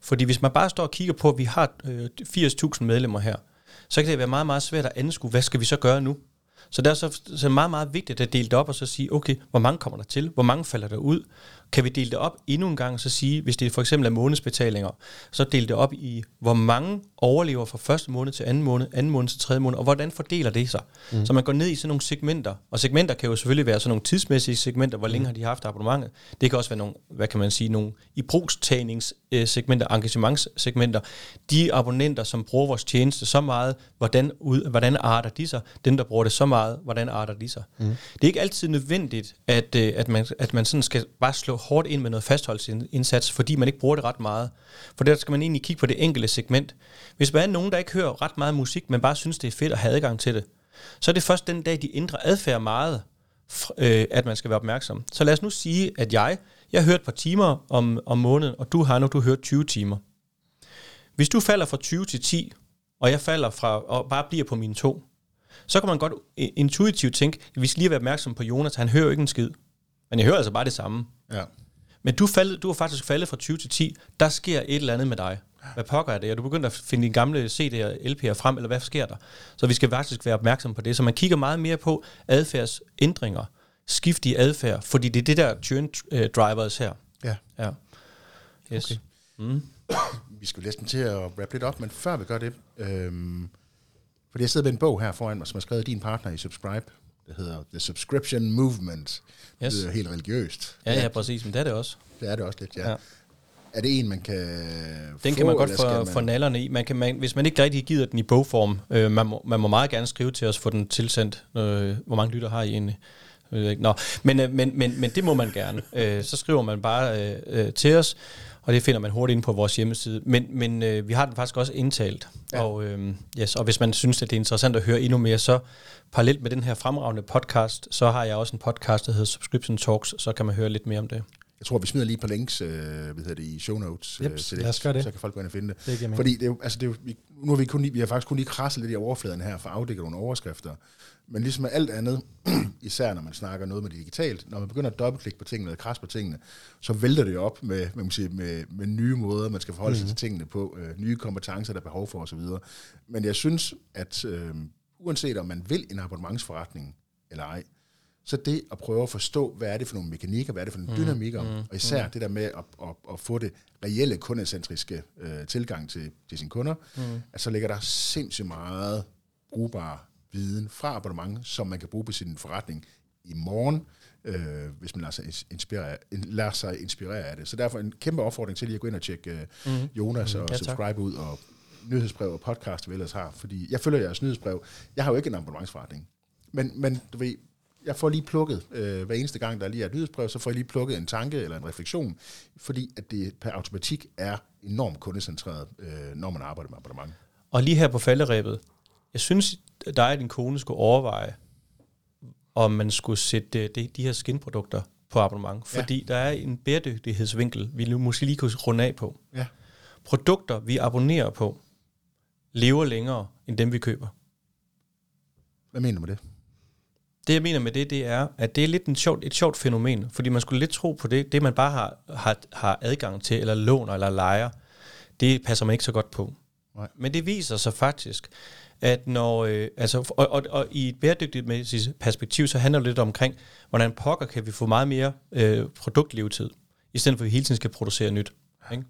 Fordi hvis man bare står og kigger på, at vi har øh, 80.000 medlemmer her, så kan det være meget, meget svært at anskue, hvad skal vi så gøre nu? Så det er så, så meget, meget vigtigt at dele det op og så sige, okay, hvor mange kommer der til? Hvor mange falder der ud? Kan vi dele det op endnu en gang, så sige, hvis det for eksempel er månedsbetalinger, så dele det op i, hvor mange overlever fra første måned til anden måned, anden måned til tredje måned, og hvordan fordeler det sig? Mm. Så man går ned i sådan nogle segmenter, og segmenter kan jo selvfølgelig være sådan nogle tidsmæssige segmenter, hvor længe mm. har de haft abonnementet. Det kan også være nogle, hvad kan man sige, nogle i brugstagningssegmenter, engagementssegmenter. De abonnenter, som bruger vores tjeneste så meget, hvordan, ud, hvordan arter de sig? Dem, der bruger det så meget, hvordan arter de sig? Mm. Det er ikke altid nødvendigt, at, øh, at, man, at man sådan skal bare slå hårdt ind med noget fastholdelsesindsats, fordi man ikke bruger det ret meget. For der skal man egentlig kigge på det enkelte segment. Hvis man er nogen, der ikke hører ret meget musik, men bare synes, det er fedt at have adgang til det, så er det først den dag, de ændrer adfærd meget, øh, at man skal være opmærksom. Så lad os nu sige, at jeg, jeg har hørt et par timer om, om måneden, og du har nu du hørt 20 timer. Hvis du falder fra 20 til 10, og jeg falder fra og bare bliver på mine to, så kan man godt intuitivt tænke, at vi skal lige være opmærksom på Jonas, han hører jo ikke en skid. Men jeg hører altså bare det samme. Ja. Men du, faldet, du har faktisk faldet fra 20 til 10. Der sker et eller andet med dig. Hvad pokker er det? Er du begyndt at finde dine gamle CD'er og LP'er frem, eller hvad sker der? Så vi skal faktisk være opmærksom på det. Så man kigger meget mere på adfærdsændringer, skift i adfærd, fordi det er det der churn øh, drivers her. Ja. Ja. Yes. Okay. Mm. Vi skal næsten til at wrap lidt op, men før vi gør det, øhm, fordi jeg sidder med en bog her foran mig, som er skrevet af din partner i Subscribe, det hedder The Subscription Movement. Yes. Det er helt religiøst. Ja, ja, præcis, men det er det også. Det er det også lidt, ja. ja. Er det en, man kan Den få, kan man godt få, få nallerne i. Man kan, man, hvis man ikke rigtig gider den i bogform, øh, man, må, man må meget gerne skrive til os, få den tilsendt. Øh, hvor mange lytter har I egentlig? Nå, men, øh, men, men, men det må man gerne. Øh, så skriver man bare øh, øh, til os, og det finder man hurtigt ind på vores hjemmeside. Men, men øh, vi har den faktisk også indtalt. Ja. Og, øh, yes, og hvis man synes, at det er interessant at høre endnu mere, så parallelt med den her fremragende podcast, så har jeg også en podcast, der hedder Subscription Talks, så kan man høre lidt mere om det. Jeg tror, vi smider lige på links øh, hvad hedder det, i show notes yep, øh, til det, så kan folk gå ind og finde det. det Fordi det er altså det er vi, nu har vi, kun vi har faktisk kun lige krasset lidt i overfladen her for at afdække nogle overskrifter. Men ligesom med alt andet, især når man snakker noget med det digitalt, når man begynder at dobbeltklikke på tingene eller krasse på tingene, så vælter det op med, man sige, med, med nye måder, man skal forholde sig til tingene på, øh, nye kompetencer, der er behov for osv. Men jeg synes, at øh, uanset om man vil en abonnementsforretning eller ej, så det at prøve at forstå, hvad er det for nogle mekanikker, hvad er det for nogle mm, dynamikker, mm, og især mm. det der med at, at, at få det reelle kundecentriske øh, tilgang til, til sine kunder, mm. at så ligger der sindssygt meget brugbar viden fra abonnement, som man kan bruge på sin forretning i morgen, øh, hvis man lader sig, inspirere, lader sig inspirere af det. Så derfor en kæmpe opfordring til lige at gå ind og tjekke øh, mm. Jonas mm, og ja, subscribe ud, og nyhedsbrev og podcast, vi ellers har. Fordi jeg følger jeres nyhedsbrev. Jeg har jo ikke en abonnementsforretning. Men, men du ved, jeg får lige plukket, øh, hver eneste gang, der lige er et nyhedsbrev, så får jeg lige plukket en tanke eller en refleksion, fordi at det per automatik er enormt kundecentreret, øh, når man arbejder med abonnement. Og lige her på falderæbet, synes, at dig og din kone skulle overveje, om man skulle sætte de, de her skinprodukter på abonnement. Fordi ja. der er en bæredygtighedsvinkel, vi nu måske lige kunne runde af på. Ja. Produkter, vi abonnerer på, lever længere end dem, vi køber. Hvad mener du med det? Det, jeg mener med det, det er, at det er lidt en sjovt, et sjovt fænomen, fordi man skulle lidt tro på det, det man bare har, har, har adgang til, eller låner, eller lejer, det passer man ikke så godt på. Nej. Men det viser sig faktisk, at når, øh, altså, og, og, og i et bæredygtigt perspektiv, så handler det lidt omkring, hvordan pokker kan vi få meget mere øh, produktlevetid, i stedet for at vi hele tiden skal producere nyt. Ikke?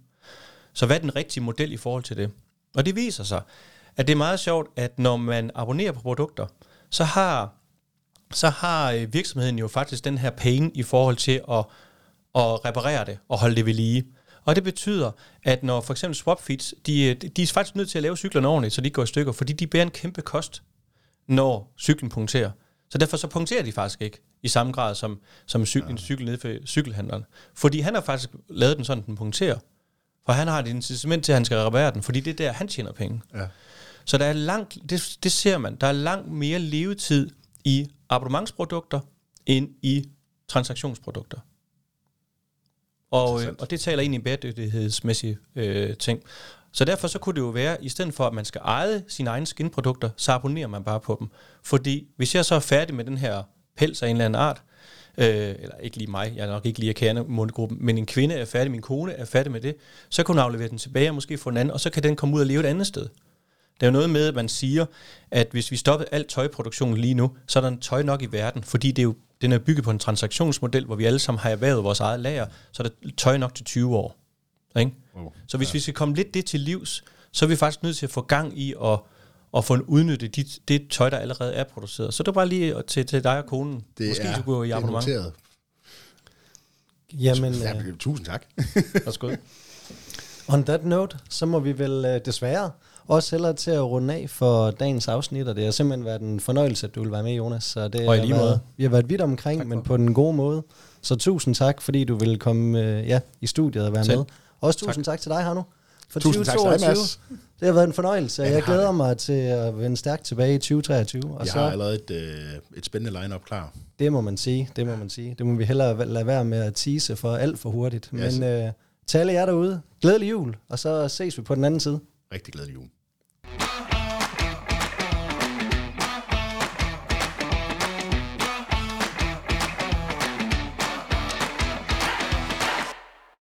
Så hvad er den rigtige model i forhold til det? Og det viser sig, at det er meget sjovt, at når man abonnerer på produkter, så har så har øh, virksomheden jo faktisk den her pain i forhold til at, at reparere det og holde det ved lige. Og det betyder, at når for eksempel swapfeeds, de, de er faktisk nødt til at lave cyklerne ordentligt, så de går i stykker, fordi de bærer en kæmpe kost, når cyklen punkterer. Så derfor så punkterer de faktisk ikke i samme grad som, som cykel, en cykel nede for cykelhandleren. Fordi han har faktisk lavet den sådan, den punkterer. For han har et incitament til, at han skal reparere den, fordi det er der, han tjener penge. Ja. Så der er langt, det, det ser man, der er langt mere levetid i abonnementsprodukter end i transaktionsprodukter. Og, øh, og det taler ind i bæredygtighedsmæssige øh, ting. Så derfor så kunne det jo være, i stedet for at man skal eje sine egne skinprodukter, så abonnerer man bare på dem. Fordi hvis jeg så er færdig med den her pels af en eller anden art, øh, eller ikke lige mig, jeg er nok ikke lige kerne målgruppen, men en kvinde er færdig, min kone er færdig med det, så kan hun aflevere den tilbage og måske få en anden, og så kan den komme ud og leve et andet sted. Der er jo noget med, at man siger, at hvis vi stoppede alt tøjproduktion lige nu, så er der en tøj nok i verden, fordi det er jo den er bygget på en transaktionsmodel, hvor vi alle sammen har erhvervet vores eget lager, så er der tøj nok til 20 år. Ikke? Wow. Så hvis ja. vi skal komme lidt det til livs, så er vi faktisk nødt til at få gang i at, at få udnyttet de, det tøj, der allerede er produceret. Så det er bare lige til, til dig og konen. Det Måske er, så gå i det er abonnement. noteret. Jamen, Ja, øh, tusind tak. Værsgo. on that note, så må vi vel øh, desværre også hellere til at runde af for dagens afsnit, og det har simpelthen været en fornøjelse, at du vil være med, Jonas. Så det Og i lige været, måde. Vi har været vidt omkring, Tak men på den gode måde. Så tusind tak, fordi du ville komme øh, ja, i studiet og være Selv. med. Også tusind tak, tak til dig, Hanno. For Tusind tak til dig, 2022. Mads. Det har været en fornøjelse, og jeg glæder mig til at vende stærkt tilbage i 2023. Og Jeg så, har allerede et, øh, et spændende line-up klar. det må man sige, det må man sige. Det må vi hellere lade være med at tease for alt for hurtigt. Ja, Men øh, til alle jer derude, glædelig jul, og så ses vi på den anden side. Rigtig glædelig jul.